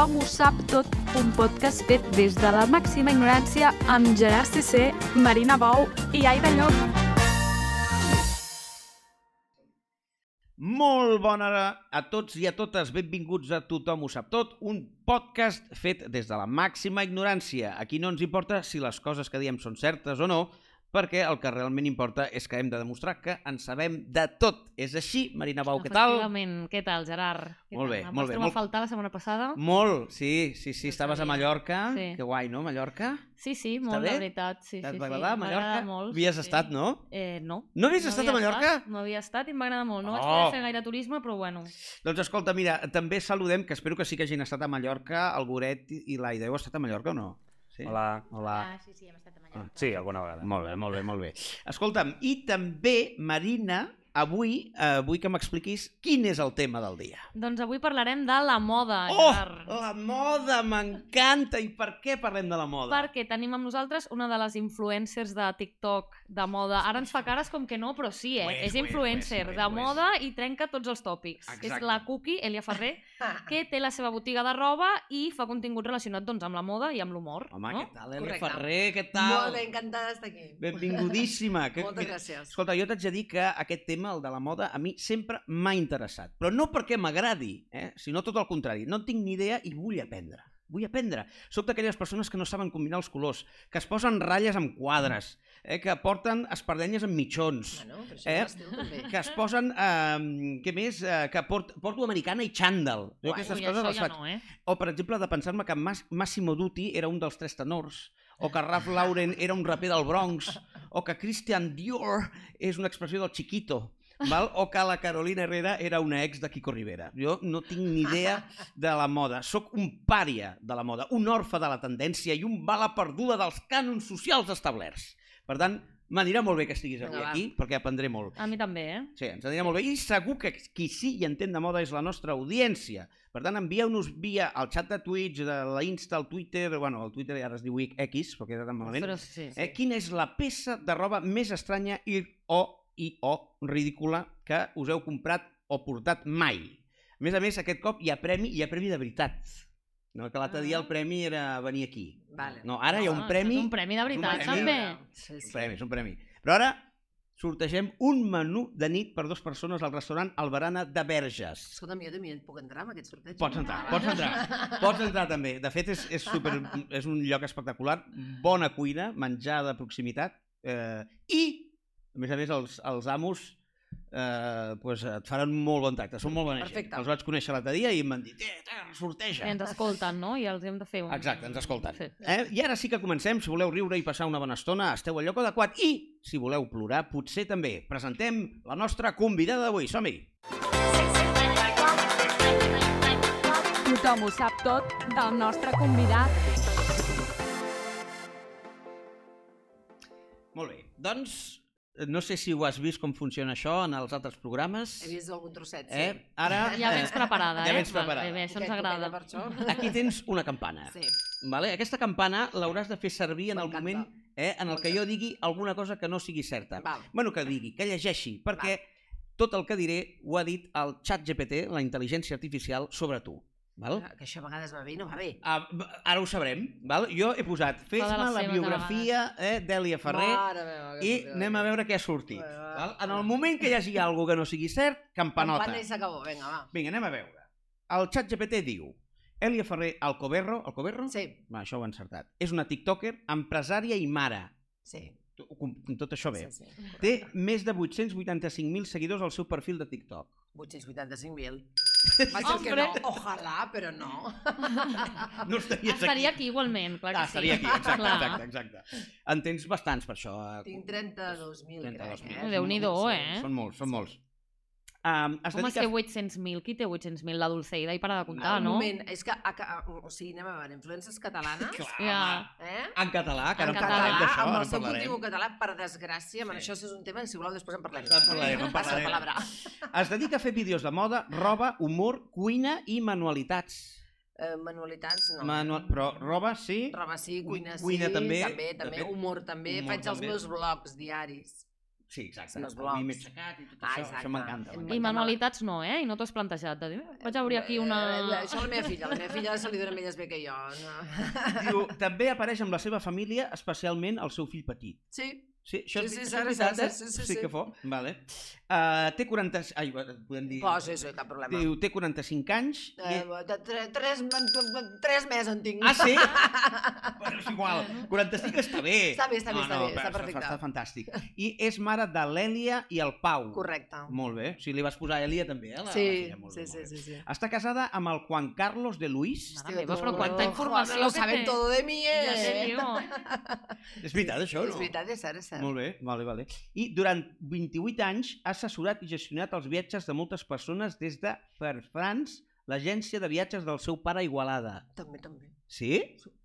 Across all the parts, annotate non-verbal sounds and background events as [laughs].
Tothom ho sap tot, un podcast fet des de la màxima ignorància amb Gerard CC, Marina Bou i Aida Llop. Molt bona hora a tots i a totes. Benvinguts a Tothom ho sap tot, un podcast fet des de la màxima ignorància. Aquí no ens importa si les coses que diem són certes o no, perquè el que realment importa és que hem de demostrar que en sabem de tot. És així, Marina Bau, què tal? Efectivament. Què tal, Gerard? Què Molt bé, tal? Em molt bé, trobar molt- a faltar la setmana passada? Molt, sí, sí, sí, No estaves a sabia. Mallorca. Sí. Que guai, no, Mallorca? Sí, sí, molt, bé? la veritat. Sí, sí, va sí. agradar, M'ha Mallorca? molt. Havies sí, estat, no? Eh, no. No havies estat a Mallorca? Estat, no havia estat i m'agrada molt. No vaig Oh! poder fer gaire turisme, però bueno. Doncs escolta, mira, també saludem, que espero que sí que hagin estat a Mallorca, el Goret i l'Aida. Heu estat a Mallorca o no? Sí? Hola. Hola. sí, sí, hem estat a Mallorca. Sí, alguna vegada. Molt bé, molt bé, molt bé. Escolta'm, i també, Marina, avui eh, vull que m'expliquis quin és el tema del dia. Doncs avui parlarem de la moda, Oh, Gerard. la moda, m'encanta! I per què parlem de la moda? Perquè tenim amb nosaltres una de les influencers de TikTok de moda. Ara ens fa cares com que no, però sí, eh? Ho és, és ho és, influencer ho és, de ho és. moda i trenca tots els tòpics. Exacte. És la Cookie, Elia Ferrer, que té la seva botiga de roba i fa contingut relacionat doncs, amb la moda i amb l'humor. Home, no? què tal, Correcte. Ferrer? Què tal? Molt bé, encantada d'estar aquí. Benvingudíssima. [laughs] Que, Moltes mira, gràcies. Escolta, jo t'haig de dir que aquest tema, el de la moda, a mi sempre m'ha interessat. Però no perquè m'agradi, eh? sinó tot el contrari. No en tinc ni idea i vull aprendre. Vull aprendre. Soc d'aquelles persones que no saben combinar els colors, que es posen ratlles amb quadres, eh? que porten espardenyes amb mitjons, Bueno, Eh? també. que es posen, eh, què més, eh, que port, porto americana i xandall. Jo Guai. aquestes Ui, coses les ja faig. no, eh? O, per exemple, de pensar-me que Mas Massimo Dutti era un dels tres tenors, o que Ralph Lauren era un raper del Bronx, o que Christian Dior és una expressió del Chiquito, val? o que la Carolina Herrera era una ex de Kiko Rivera. Jo no tinc ni idea de la moda. Sóc un pària de la moda, un orfe de la tendència i un bala perduda dels cànons socials establerts. Per tant, m'anirà molt bé que estiguis avui Vinga, va. aquí, perquè aprendré molt. A mi també, eh? Sí, ens anirà molt bé. I segur que qui sí i entén de moda és la nostra audiència. Per tant, envieu-nos via el xat de Twitch, de la Insta, el Twitter... Bueno, el Twitter ara es diu X, perquè era tan malament. Però sí, sí. Eh, quina és la peça de roba més estranya i o, i o ridícula que us heu comprat o portat mai? A més a més, aquest cop hi ha premi, hi ha premi de veritat. No, que l'altre dia el premi era venir aquí. Vale. No, ara hi ha un Ah, premi... és Un premi de veritat, premi. també. Sí, Un sí. premi, és un premi. Però ara sortegem un menú de nit per dues persones al restaurant Albarana de Verges. Escolta'm, jo també puc entrar en aquest sorteig? Pots entrar, pots entrar. Pots entrar també. De fet, és, és, super, és un lloc espectacular, bona cuina, menjar de proximitat eh, i, a més a més, els, els amos eh, pues et faran molt bon tracte. Són molt bona gent. Perfecte. Els vaig conèixer l'altre dia i m'han dit, eh, eh, sorteja. I ens escolten, no? I els hem de fer un... Exacte, ens escolten. Sí. Eh? I ara sí que comencem. Si voleu riure i passar una bona estona, esteu al lloc adequat. I, si voleu plorar, potser també. Presentem la nostra convidada d'avui. Som-hi! Tothom ho sap tot del nostre convidat. Molt bé. Doncs, no sé si ho has vist com funciona això en els altres programes. He vist algun trosset, sí. Eh? Ara, Ja vens eh, preparada, ja eh? vens preparada. Val, bé, bé, això ens agrada. poquet, Per això. Aquí tens una campana. Sí. Vale? Aquesta campana l'hauràs de fer servir en el moment eh, en el que jo digui alguna cosa que no sigui certa. Val. Bueno, que digui, que llegeixi, perquè tot el que diré ho ha dit el xat GPT, la intel·ligència artificial, sobre tu. Val? Que això a vegades va bé i no va bé. Ah, ara ho sabrem. Val? Jo he posat, fes-me la biografia eh, d'Èlia Ferrer Mare meva, que i anem a veure què ha sortit. Va, va, Val? En el moment que hi hagi alguna que no sigui cert, campanota. Campana i s'acabó, vinga, va. Vinga, anem a veure. El xat GPT diu Èlia Ferrer Alcoberro, Alcoberro? Sí, Va, això ho he encertat. És una tiktoker, empresària i mare. sí. Tot això bé. Sí, sí. Té més de 885.000 seguidors al seu perfil de TikTok. 885.000. Va ser que Hombre. no, ojalà, però no. [laughs] No estaries aquí. Estaria aquí igualment, clar que Ah, sí. estaria aquí, exacte, Clar. exacte, exacte. En tens bastants per això. eh? Tinc 32.000, 32.000. crec. Eh? Déu-n'hi-do, eh? Són molts, són molts. Um, es Com és que 800.000? Qui té 800.000? La Dulceida i para de comptar, Un no? moment, és que, a, a, o sigui, anem a veure, influències catalanes, Clar, Ja. home. eh? En català, que ara En en català, parlarem d'això, amb el en seu parlarem. contingut català, per desgràcia, sí. Sí. això és un tema que si voleu després en parlem. En parlarem, en parlarem. palabra. Es dedica a fer vídeos de moda, roba, humor, cuina i manualitats. Eh, manualitats, no. Manual... Però roba, sí. Roba sí, cuina sí. Cuina també, També, de també. fet. Humor també. Humor Faig els també. meus blogs diaris. Sí, exacte. Els el mi m'he blogs. aixecat i tot Ah, això, exacte. això m'encanta. I manualitats no, eh? I no t'ho has plantejat de dir, "Eh, vaig obrir aquí una... Eh, això a la meva filla, a la meva filla se li dona més bé que jo. No. Diu, també apareix amb la seva família, especialment el seu fill petit. Sí, Sí, això Sí, és, sí, això és Sara, veritat, eh? sí, sí, sí, sí. que fo. Vale. Uh, té 40... Ai, podem dir... però sí, sí, cap problema. Diu, té 45 anys. Eh, I... de tre, tres, tres mesos en tinc. Ah, sí? [laughs] bueno, és igual. 45 està bé. Està bé, està bé, està bé, està està- perfecte. Està fantàstic. I és mare de l'Èlia i el Pau. Correcte. Molt bé. O sigui, li vas posar Èlia també, eh? La, Sí, la filla. Molt sí, bé, sí, sí, sí. Està casada amb el Juan Carlos de Luis. Mare meva, però quanta Oh, informació lo saben todo de mi, Ja te eh? És veritat, això, no? És veritat, és cert, és cert. Molt bé, vale, vale. I durant 28 anys ha assessorat i gestionat els viatges de moltes persones des de per France, l'agència de viatges del seu pare Igualada. També, també. Sí?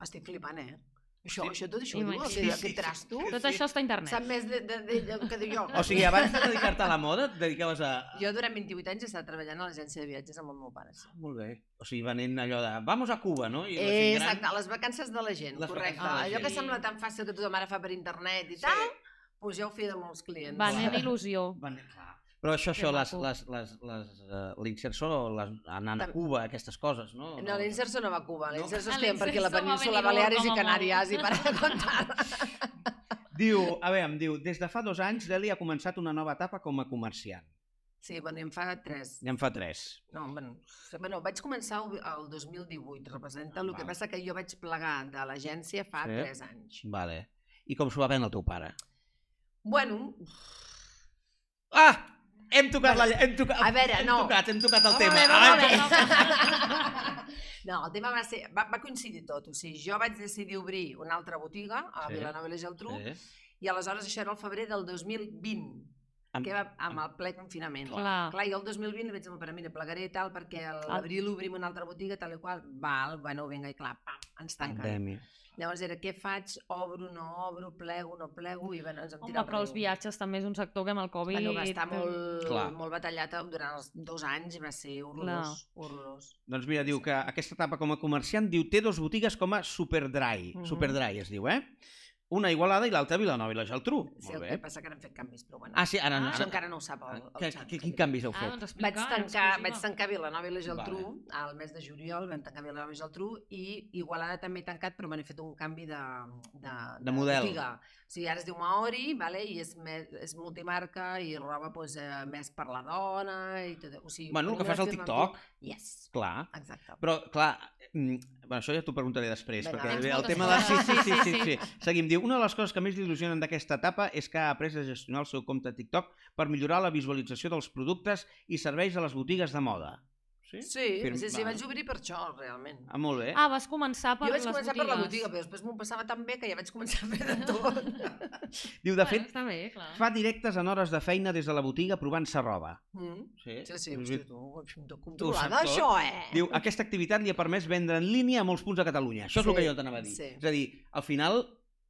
Estic flipant, eh? Això, Sí. això tot això ho diu, sí, Sí, aquest sí, trasto. sí. Tot això està a internet. Sap més de, de, de, de, que dic jo. O sigui, abans de dedicar-te a la moda, et dedicaves a... Jo durant 28 anys he estat treballant a l'agència de viatges amb el meu pare. Sí. Molt bé. O sigui, venent allò de... Vamos a Cuba, no? I la Eh, gent gran- exacte, les vacances de la gent, Les correcte. de la Allò que gent. sembla tan fàcil que tothom ara fa per internet i Sí. tal, doncs jo ho feia de molts clients. Venent il·lusió. Van... Clar. Però això, això, les, les, les, les, uh, l'inserso, les, anant a Cuba, aquestes coses, no? No, l'Inserso no va a Cuba, No. l'Inserso Ah, estem per aquí a la península Baleares i a. Canàries i para de comptar. Diu, a veure, em diu, des de fa dos anys l'Eli ha començat una nova etapa com a comerciant. Sí, bueno, em fa tres. Ja en fa tres. No, bueno, bueno, vaig començar el el 2018, representa, el que Val. passa que jo vaig plegar de l'agència fa Sí. tres anys. Vale. I com s'ho va prendre el teu pare? Bueno, Ah! Hem tocat la... Hem tocat, A veure, hem no. Tocat, hem tocat el Vamos tema. ver. Ai, [laughs] No, el tema va ser... Va, va coincidir tot. O sigui, jo vaig decidir obrir una altra botiga a Sí. Vilanova i la Geltrú Sí. i aleshores això era el febrer del 2020 Amb- que va amb el ple confinament. Clar. Clar, jo el 2020 vaig dir, però mira, plegaré i tal, perquè a l'abril obrim una altra botiga, tal i qual, val, bueno, vinga, i clar, pam, ens tanquen. Pandèmia. Llavors era, què faig? Obro, no obro, plego, no plego, i bueno, ens hem Home, tirat però els viatges també és un sector que amb el Covid... Bueno, va estar molt, Clar. molt batallat durant els dos anys i va ser horrorós, horrorós. Doncs mira, diu que aquesta etapa com a comerciant, diu, té dos botigues com a Superdry. Mhm. Superdry es diu, eh? Una a Igualada i l'altra a Vilanova i la Geltrú. Sí, Molt el bé. que passa que han fet canvis, però bueno. Ah, sí, ara no. Això Ara... encara no ho sap el, el Que, xat. que, quin canvis heu Ah, fet? doncs explica. Vaig tancar, vaig tancar Vilanova i la Geltrú Vale. al mes de juliol, vam tancar Vilanova i la Geltrú i Igualada també he tancat però m'han fet un canvi de, de, De model. botiga. O sigui, ara es diu Maori vale? i és, més, és multimarca i roba pues, eh, més per la dona i tot. O sigui, Bueno, el que fas al TikTok. Yes, Clar. exacte. Però, clar, bueno, això ja t'ho preguntaré després, Vinga, perquè tens el tema de... Sí, sí, sí, sí, Sí, sí. [laughs] Seguim. Diu, una de les coses que més il·lusionen d'aquesta etapa és que ha après a gestionar el seu compte TikTok per millorar la visualització dels productes i serveis a les botigues de moda. Sí? Sí, Firm- sí, sí, va. vaig obrir per això, realment. Ah, molt bé. Ah, vas començar per jo vaig les començar botigues. per la botiga, però després m'ho passava tan bé que ja vaig començar a fer de [laughs] tot. Diu, de Bueno, fet, està bé, clar. fa directes en hores de feina des de la botiga provant-se roba. Mm. Sí, Sí, sí, hosti, tu, controlada, això, eh? Diu, aquesta activitat li ha permès vendre en línia a molts punts de Catalunya. Això és el Sí, que jo t'anava a dir. sí. És a dir, al final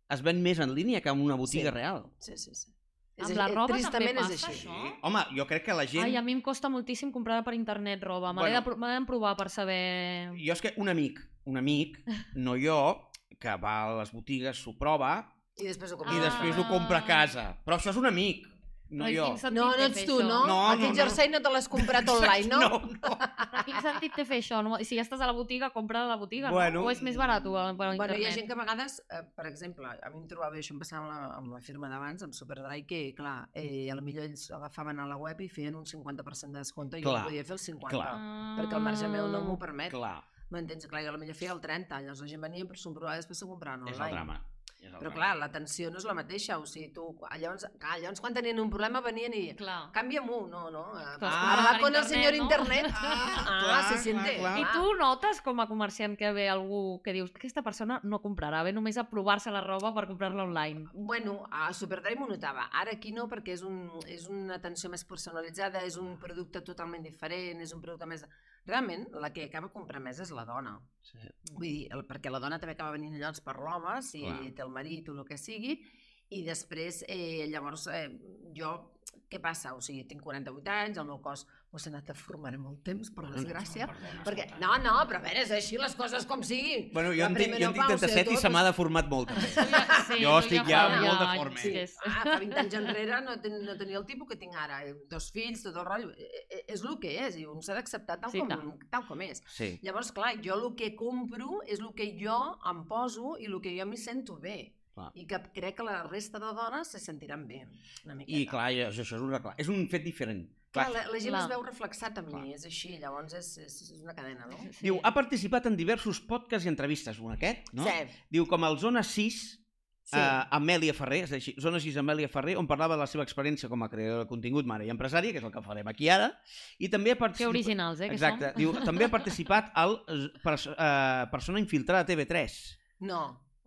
es ven més en línia que en una botiga Sí. real. Sí, sí, sí. Amb És- la eh, roba també tristament és passa, així. això? Home, jo crec que la gent... Ai, a mi em costa moltíssim comprar per internet roba. Me Bueno. de pro- me l'he d'emprovar per saber... Jo és que un amic, un amic, [laughs] no jo, que va a les botigues, s'ho prova I després ho i compres. després ho compra a casa. Però això és un amic, no jo. No, no ets tu, no? No, Aquest no, no. jersei no te l'has comprat online, [laughs] no? No, no. Però quin sentit té fer això? No? Si ja estàs a la botiga, compra a la botiga, Bueno, no? O és més barat per Bueno, internet? hi ha gent que a vegades, eh, per exemple, a mi em trobava això em passava amb la, amb la firma d'abans, amb Superdry, que, clar, eh, a la millor ells agafaven a la web i feien un 50% de descompte i jo Clar, no podia fer el 50%. clar. Perquè el marge meu no m'ho permet. Clar, M'entens? Clar, jo a la millor feia el 30, llavors la gent venia per s'ho provava i després s'ho compraven és online. el drama. Però clar, l'atenció no és la mateixa, o sigui, tu, llavors, clar, llavors quan tenien un problema venien i Clar. Canvia-m'ho, no, no. eh, Ah, Habla per con el señor no? internet. Ah, [laughs] Ah, clar, se siente. clar, clar. I tu notes com a comerciant que ve algú que dius que aquesta persona no comprarà, ve només a provar-se la roba per comprar-la online. Bueno, a Superdry m'ho notava. Ara aquí no, perquè és, un, és una atenció més personalitzada, és un producte totalment diferent, és un producte més... Realment, la que acaba comprant més és la dona. Sí. Vull dir, el, perquè la dona també acaba venint llavors per l'home, si Clar. té el marit o el que sigui, i després, eh, llavors, eh, jo, què passa? O sigui, tinc 48 anys, el meu cos o s'ha anat a formar en molt temps, per desgràcia. perdona, Perquè, no, no, però a veure, és així les coses com siguin. Bueno, jo en tinc, jo en tinc premenopàusia, 37 i se m'ha deformat molt, també. Sí, Jo estic ja fa- molt ja, deforme. sí, és- Ah, fa 20 anys enrere no, ten, no tenia el tipus que tinc ara, eh, dos fills, tot el rotllo. Eh, eh, És el que és, i un s'ha d'acceptar tal, Sí, com, tant. tal com és. Sí. Llavors, clar, jo el que compro és el que jo em poso i el que jo m'hi sento bé. Clar. I que crec que la resta de dones se sentiran bé, una miqueta. I clar, això és, una, clar, és un fet diferent. Clar, Clar, la, la gent Clar. es veu reflexat Clar. mi, és així, llavors és, és, és una cadena, no? Sí. Diu, ha participat en diversos podcasts i entrevistes, un aquest, no? Sí, Diu, com el Zona 6, sí. uh, Amèlia Ferrer, és així, Zona 6 Amèlia Ferrer, on parlava de la seva experiència com a creadora de contingut, mare i empresària, que és el que farem aquí ara, i també ha Que participat... originals, eh, que Exacte, som. diu, també ha participat al eh, pers uh, Persona Infiltrada TV3. No,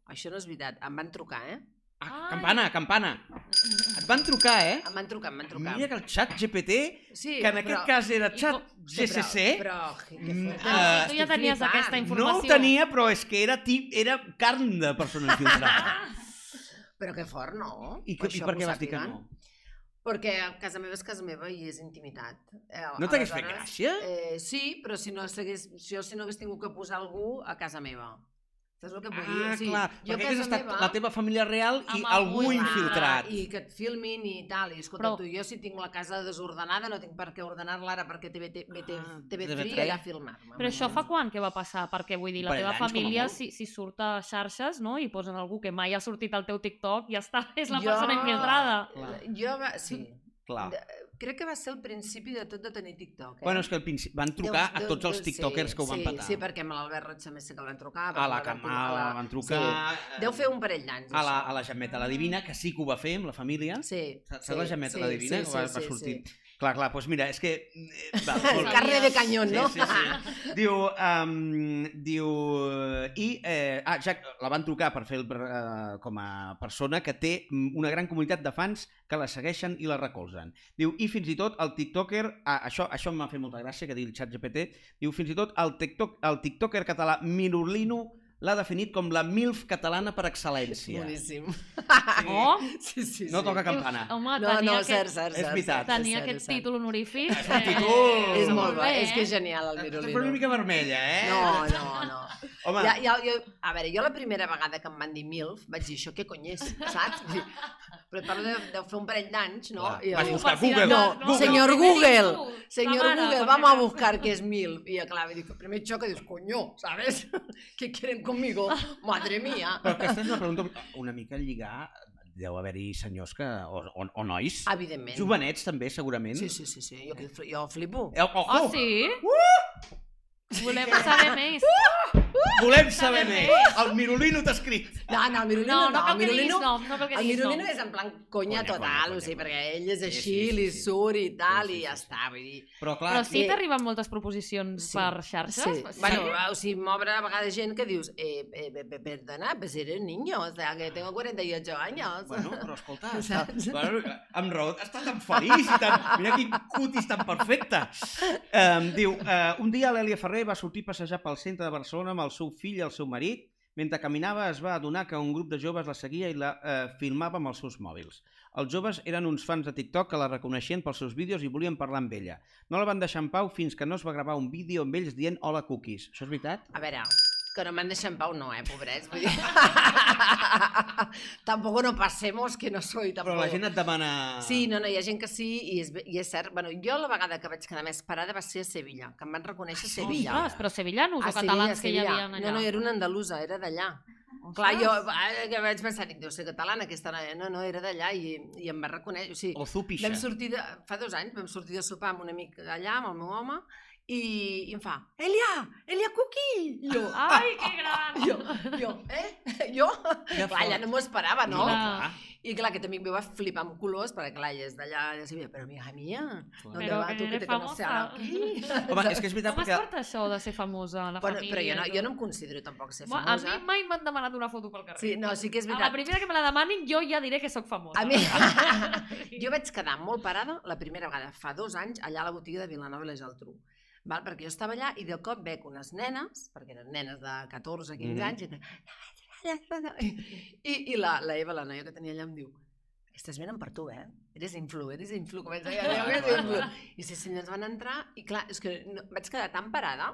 això no és veritat. Em van trucar, eh? Ah, campana, campana. Et van trucar, eh? Em van trucar, em van trucar. Mira que el xat GPT, Sí, que en aquest cas era xat GCC, Però, però, que, que fort. ah, tu ja tenies flipant. aquesta no informació. ho tenia, però és que era, tip, era carn de persona infiltrada. [laughs] Però que fort, no? I, que, i per què vas dir que no? Perquè a casa meva és casa meva i és intimitat. Eh, No t'hagués fet gràcia? Eh, sí, però si no s'hagués, jo si no hagués tingut que posar algú a casa meva. Saps el que vull dir? Ah, O sigui, clar, jo perquè hagués casa estat meva... la teva família real i algú algú infiltrat. I que et filmin i tal. I escolta, Però- tu, jo si tinc la casa desordenada no tinc per què ordenar-la ara perquè TV, TV, Ah, TV3 TV3. allà a filmar-me. Però això fa quan que va passar? Perquè vull dir, la teva família, si, si surt a xarxes, no?, i posen algú que mai ha sortit al teu TikTok, ja està, [laughs] és la Jo- persona infiltrada. Clar. Jo, va, sí. Clar. Crec que va ser el principi de tot de tenir TikTok. Eh? Bueno, és que al principi van trucar Deus- a tots els tiktokers sí, que ho van sí, patar. Sí, perquè amb l'Albert Roig també sé que el van trucar. A la el van Camal la van trucar. Sí. Deu fer un parell d'anys, A la, a la Gemeta la Divina, que sí que ho va fer amb la família. Sí. Saps sí, la Gemeta sí, la Divina? Sí, que va, sí, va sí, sortir. Sí. Clar, clar, doncs mira, és que... eh, Va, [laughs] molt bé. Carne de canyón, no? Sí, sí, sí. Diu, um, diu... I, eh, ah, ja la van trucar per fer el, uh, com a persona que té una gran comunitat de fans que la segueixen i la recolzen. Diu, i fins i tot el tiktoker, ah, això, això m'ha fet molta gràcia que digui el xat GPT, diu, fins i tot el, tiktok, el tiktoker català Mirulino l'ha definit com la MILF catalana per excel·lència. Boníssim. [laughs] Oh, Sí, sí, sí. No toca campana. home, No, tenia no, aquest, cert, cert, És cert, veritat. cert, tenia cert, aquest cert. títol honorífic. És un títol- És Està molt bo, és que és eh? genial el Estàs Mirolino. una mica vermella, eh? No, no, no. Home, Ja, ja, jo, a veure, jo la primera vegada que em van dir MILF vaig dir, això què cony és, saps? Dir, Però parlo de, deu fer un parell d'anys, no? Clar, I vas dic, buscar Google. de No, cas, Google. senyor Google, Senyor mare, Google, vamos a buscar qué es MILF. Y clar, el primer xoc que dius, coño, ¿sabes? [laughs] ¿Qué quieren conmigo? Madre mía. però aquesta és una pregunta una mica lligar... Deu haver-hi senyors que... O, o, o nois. Evidentment. Jovenets, també, segurament. Sí, sí, sí, sí. Jo, jo flipo. Eh, Ojo! Ah, sí? Volem saber més. Volem saber més! El Mirolino t'ha escrit! No, no, el Mirolino No, no. no el que Mirolino, no cal que el. Mirolino és en plan conya Conya, total, conya, o sigui, conya, perquè ell és Sí, així, sí, sí, li sí. surt i tal, Sí, sí, i ja sí. està, vull dir... Però clar, Però sí i- t'arriben moltes proposicions Sí. per xarxes? Sí. Bueno, o sigui, m'obre a vegades gent que dius, eh, eh, eh, eh, perdona, pues eres niño, o sea, que tengo 48 años. Bueno, però escolta, [laughs] està, bueno, amb raó, està tan feliç i tan... Mira quin cutis tan perfecte. Um, diu, uh, un dia l'Èlia Ferrer va sortir a passejar pel centre de Barcelona amb el seu fill i el seu marit. Mentre caminava es va adonar que un grup de joves la seguia i la uh, filmava amb els seus mòbils. Els joves eren uns fans de TikTok que la reconeixien pels seus vídeos i volien parlar amb ella. No la van deixar en pau fins que no es va gravar un vídeo amb ells dient hola cookies. Això és veritat? A veure, que no m'han deixat en pau, no, eh, pobrets. Vull dir... [laughs] tampoco no passemos que no soy tampoc. Però la gent et demana... Sí, no, no, hi ha gent que sí, i és, i és cert. Bueno, jo la vegada que vaig quedar més parada va ser a Sevilla, que em van reconèixer a Sevilla. Ostres, però sevillanos o catalans Sevilla, que hi havia allà? No, no, era una andalusa, era d'allà. Clar, jo eh, que vaig pensar, dic, deu ser catalana aquesta noia. No, no, era d'allà i, i em va reconèixer. O sigui, O zupixa. vam sortir de, fa dos anys, vam sortir de sopar amb un amic allà, amb el meu home, i, i em fa, Elia, Elia Cookie! I jo, Ai, que gran! jo, jo, eh? [laughs] Jo? Que Clar, ja fort. no m'ho esperava, no? No, Clar. I clar, aquest amic meu va flipar amb colors, perquè clar, ella és d'allà, de Sevilla, però mija mía, ¿dónde Però va que tú que te conoce famosa. aquí? [laughs] Home, és que és veritat Com es perquè... porta això de ser famosa, la Bueno, família? però jo no, i jo no em considero tampoc ser Bueno, A famosa. mi mai m'han demanat una foto pel carrer. Sí, no, sí que és A la veritat. primera que me la demanin, jo ja diré que sóc famosa. A mi... [laughs] jo vaig quedar molt parada la primera vegada, fa dos anys, allà a la botiga de Vilanova i la Geltrú. Val? Perquè jo estava allà i de cop veig unes nenes, perquè eren nenes de 14, 15 Mhm. anys, i, i, i la, la Eva, la noia que tenia allà, em diu aquestes venen per tu, eh? Eres influ, eres influ, comença a dir, eres [laughs] influ. I sí, senyors van entrar, i clar, és que no, vaig quedar tan parada,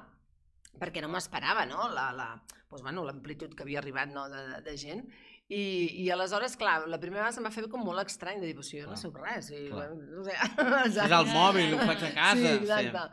perquè no m'esperava, no?, la, la, doncs, bueno, l'amplitud que havia arribat, no?, de, de, de gent, i, I aleshores, clar, la primera vegada se'm va fer com molt estrany, de dir, "Però si jo no Clar. soc res, i, no sé, [laughs] És al mòbil, ho faig a casa. Sí, exacte.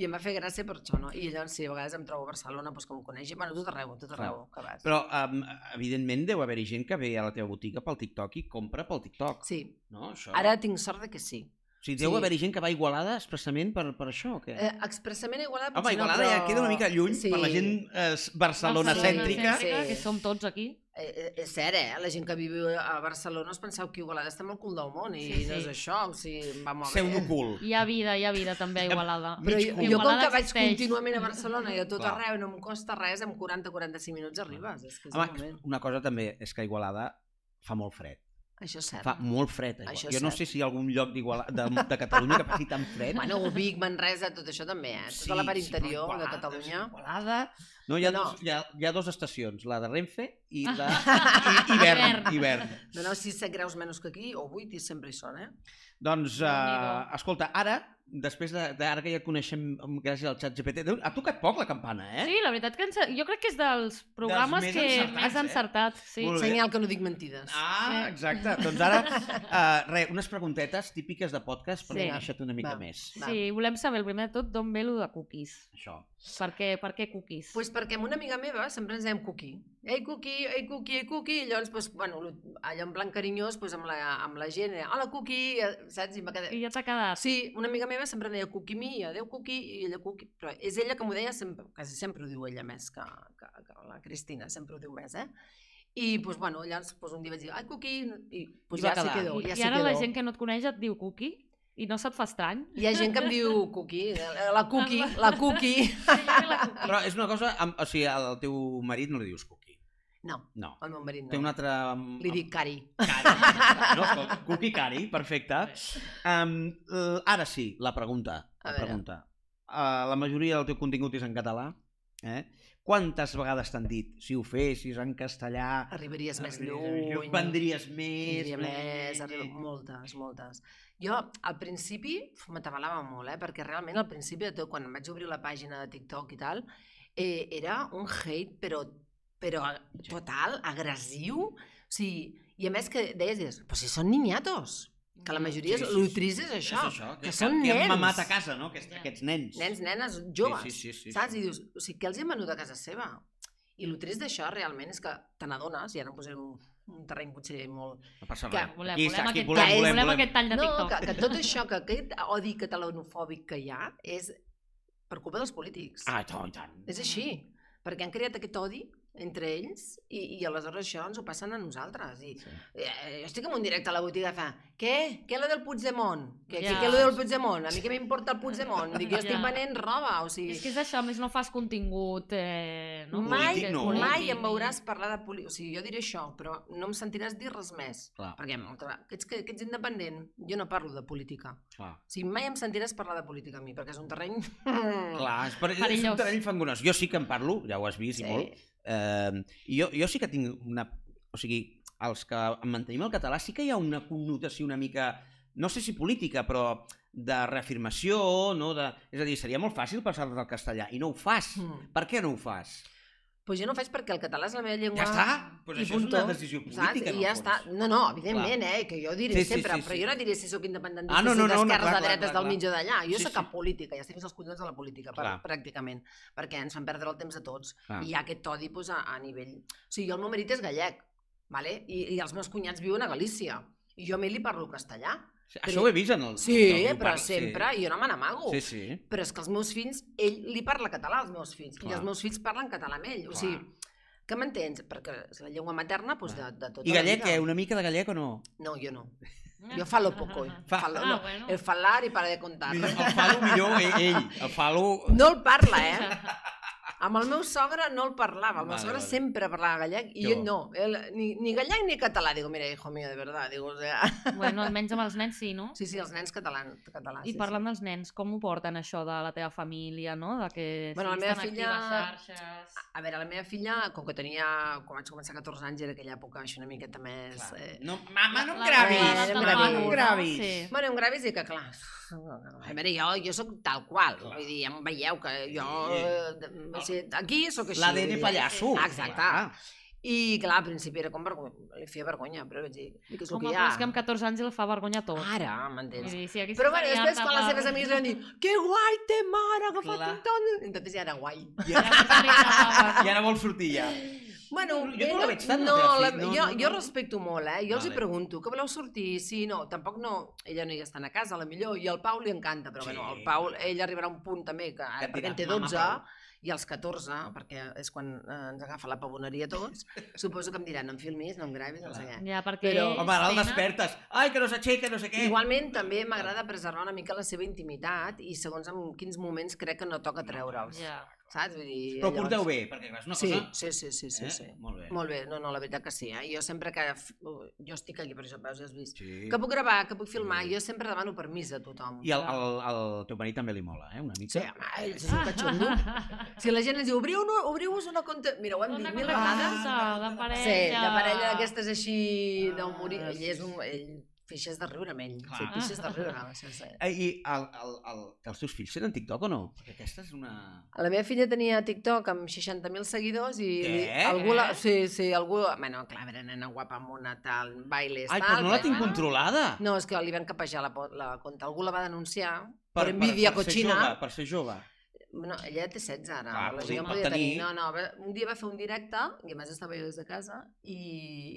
I em va fer gràcia per això, no? I llavors, sí, a vegades em trobo a Barcelona, doncs, com em coneix, i, bueno, tot arreu, tot arreu que vas. Però, um, evidentment, deu haver-hi gent que ve a la teva botiga pel TikTok i compra pel TikTok. Sí, No? Això... ara tinc sort de que sí. O sigui, deu sí. haver-hi gent que va a Igualada expressament per, per això, o què? Eh, expressament a Igualada Home, potser no, Igualada però... ja queda una mica lluny sí. per la gent eh, barcelona-cèntrica. Sí, sí. que som tots aquí. Eh, eh, és cert, eh? La gent que viu a Barcelona es penseu que Igualada està molt cul del món i Sí, no sí. és això, o sigui, va molt Ser bé. un cul. Hi ha vida, hi ha vida també a Igualada. Però jo, cul. jo com Igualada que vaig existeix. contínuament a Barcelona i a tot Clar. arreu no em costa res, en 40-45 minuts arribes. És que és un Home, moment. una cosa també és que a Igualada fa molt fred. Això és cert. Fa molt fred. a Igualada. Això Jo no sé si hi ha algun lloc de, de Catalunya que faci tan fred. Bueno, Vic, Manresa, tot això també, eh? Tota la part interior de Igualada, Catalunya. Igualada... No, hi ha, No. Dos, hi, ha, hi ha dues estacions, la de Renfe i la [laughs] i, hivern. Hivern. No, no, 6-7 graus menys que aquí, o 8, i sempre hi són, eh? Doncs, Déu-n'hi-do. escolta, ara, després de, de ara que ja coneixem gràcies al xat GPT, ha tocat poc la campana, eh? Sí, la veritat que ens... jo crec que és dels programes més que encertats, més eh? encertats. Sí. Senyal que no dic mentides. Ah, exacte. Doncs ara, uh, [laughs] re, unes preguntetes típiques de podcast per Sí. conèixer-te una mica Va. més. Va. sí, volem saber el primer de tot d'on ve lo de cookies. Això. Per què, per què cookies? Pues perquè amb una amiga meva sempre ens dèiem Cookie. Ei, Cookie, ei, Cookie, ei, Cookie. I llavors, pues, bueno, allò en plan carinyós, pues, amb, la, amb la gent, eh, hola, Cookie, eh, saps? I quedar... I ja t'ha quedat. Sí, una amiga meva sempre em deia Cookie mi, i adeu Cookie, i ella Cookie, però és ella que m'ho deia sempre, quasi sempre ho diu ella més que, que, que la Cristina, sempre ho diu més, eh? I, pues, bueno, llavors pues, un dia vaig dir, ai, Cookie, i pues, I va ja se quedar. quedó, I, ja I ara quedó. la gent que no et coneix et diu cookie i no se't fa estrany. Hi ha gent que em diu Cookie, la [laughs] Cookie, la Cookie. [laughs] Però és una cosa, amb, o sigui, al teu marit no li dius cookie. No, No. al meu marit no. Té un altre... Li dic Cari. Cari. [laughs] No, cookie cari, perfecte. Um, ara sí, la pregunta. A La veure. pregunta. Uh, la majoria del teu contingut és en català. Eh? Quantes vegades t'han dit, si ho fessis en castellà... Arribaries més lluny. Vendries més... Vendria més, arriba, moltes, moltes. Jo, al principi, m'atabalava molt, eh? perquè realment al principi de tot, quan em vaig obrir la pàgina de TikTok i tal, eh, era un hate, però, però total, agressiu. O sigui, I a més que deies, deies, però si són niñatos, que la majoria, Sí, sí, sí, l'utris és això, És això, que, són que nens. han mamat a casa, no? Aquest, Ja. aquests nens. Nens, nenes, joves, Sí, sí, sí, sí, saps? sí. I dius, o sigui, què els hi han venut a casa seva? I el trist d'això realment és que te n'adones, i ara em posaré un, un terreny potser molt... No passa Que res. Volem, Aquí volem, aquí aquest, volem, tall, volem, volem, volem. aquest tall de No, TikTok. que, que tot això, que [laughs] aquest odi catalanofòbic que hi ha, és per culpa dels polítics. Ah, i tant, i tant. És així, perquè han creat aquest odi entre ells i, i aleshores això ens ho passen a nosaltres. I, Sí. eh, jo estic en un directe a la botiga fa què? Què lo del Puigdemont? Què, Ja. què, què lo del Puigdemont? A mi què m'importa el Puigdemont? Dic, jo estic Ja. venent roba, o sigui... És que és això, a més no fas contingut... Eh, no? Mai, Polític no. mai Polític, em veuràs parlar de política. O sigui, jo diré això, però no em sentiràs dir res més. Clar, Perquè molta... que, ets, que, que ets independent, jo no parlo de política. clar. O sigui, mai em sentiràs parlar de política a mi, perquè és un terreny... Clar, és, per, és un terreny fangolós. Jo sí que en parlo, ja ho has vist i Sí. molt. Eh, jo, jo sí que tinc una... O sigui, els que mantenim el català sí que hi ha una connotació una mica, no sé si política, però de reafirmació, no? De... És a dir, seria molt fàcil passar del castellà, i no ho fas. Mm. Per què no ho fas? Pues jo no faig perquè el català és la meva llengua... Ja està, pues i això és punto, una decisió política, saps? I ja està. No, no, evidentment, eh, que jo diré Sí, sí, sempre, sí, però sí. jo no diré si sóc independentista, Ah, no, no, si no, no, d'esquerres, clar, de clar, dretes, clar, del clar. mig o d'allà. Jo Sí, sóc sí. cap política, ja estic fins als collons de la política, per, Clar. pràcticament, perquè ens fan perdre el temps a tots. Clar. I hi ha aquest odi pues, a, a nivell... O sigui, jo el meu marit és gallec, vale? I, i els meus cunyats viuen a Galícia. I jo a mi li parlo castellà. Això ho he vist en el... Sí, en el però parc, sempre, i jo no me n'amago. Sí, sí. sí. Però és que els meus fills, ell li parla català als meus fills, Clar. i els meus fills parlen català amb ell. O Clar. sigui, que m'entens? Perquè és la llengua materna doncs, de, de tota I gallec, la vida. eh? Una mica de gallec o no? No, jo no. Jo falo poco. Fa- Falo, Ah, no. bueno. El falar i para de contar. El falo millor ell, ell. El falo... No el parla, eh? [laughs] Amb el meu sogre no el parlava, el meu Vale, sogre vale. sempre parlava gallec i Jo. no, ell, ni, ni gallec ni català. Digo, mira, hijo mío, de verdad, digo, o sea... [laughs] Bueno, almenys amb els nens sí, no? Sí, sí, els nens catalans. catalans I sí, parlant dels nens, com ho porten això de la teva família, no? De que Bueno, la siguis meva filla- activa a xarxes... A veure, la meva filla, com que tenia, quan vaig començar 14 anys, era aquella època així una miqueta més... Clar. Eh... No, mama, no em La- gravis, la- no la- em la- gravis, la- no em gravis. Sí. Bueno, em gravis i que, clar, a veure, jo, jo sóc tal qual, Clar. vull dir, ja em veieu que jo, Sí. eh, de- o sigui, aquí sóc així. L'ADN pallasso. Exacte. Clar. I, clar, al principi era com vergonya, li feia vergonya, però vaig dir, "I què és el Home, que hi però ha? és que amb 14 anys el fa vergonya tot. Ara, m'entens? si haguessis Però bueno, després quan les seves amigues li van dir que guai té mare, ha agafat Clar. un ton... Entonces ja era guai. Li agradava. I ara vol sortir ja. Bueno, Jo no la veig tant, la no, teva la. No, jo, no, jo respecto molt, eh? Jo els hi Vale. pregunto, que voleu sortir? Sí, no, tampoc no... Ella no hi està a casa, a la millor, i al Pau li encanta, però Sí. bueno, el Pau, ell arribarà a un punt també, que, Que perquè en té "Mama, 12, Pau". I als 14, perquè és quan eh, ens agafa la pavoneria a tots, [laughs] suposo que em diran, no em filmis, no em gravis, no sé què. Ja, perquè Però- Home, ara el despertes. Ai, que no s'aixeca, no sé què. Igualment, també m'agrada preservar una mica la seva intimitat i segons en quins moments crec que no toca treure'ls, Ja. Saps? Vull dir, Però llavors- porteu bé, perquè és una Sí, cosa... sí, sí, sí, sí, eh? sí. Molt bé. Molt bé, no, no, la veritat que sí. Eh? Jo sempre que... f- Jo estic aquí, per això, veus, ja has vist. Sí. Que puc gravar, que puc filmar, Sí. jo sempre demano permís a tothom. I el, el, el teu marit també li mola, eh, una mica. Sí, home, ell és un catxondo. Si la gent ens diu, obriu no, obriu-vos una compte... Mira, ho hem Una dit mil vegades. curiosa, de parella. Sí, de parella d'aquestes així Ah, ell és un... Ell fixes de riure amb ell. Clar. Sí, fixes de riure. Sí, sí. Eh, I el, el, el, els teus fills tenen TikTok o no? Perquè aquesta és una... La meva filla tenia TikTok amb 60.000 seguidors i Què? algú la, sí, sí, algú, bueno, clar, era nena guapa, mona, tal, bailes, Ai, tal. però no la tinc bueno, controlada. No, és que li van capejar la, la compte. Algú la va denunciar per, per, envidia per, per ser cochina. jove, per ser jove. No, ella té 16 ara, Clar, la gent podia tenir- tenir. No, no, un dia va fer un directe, i a més estava jo des de casa, i,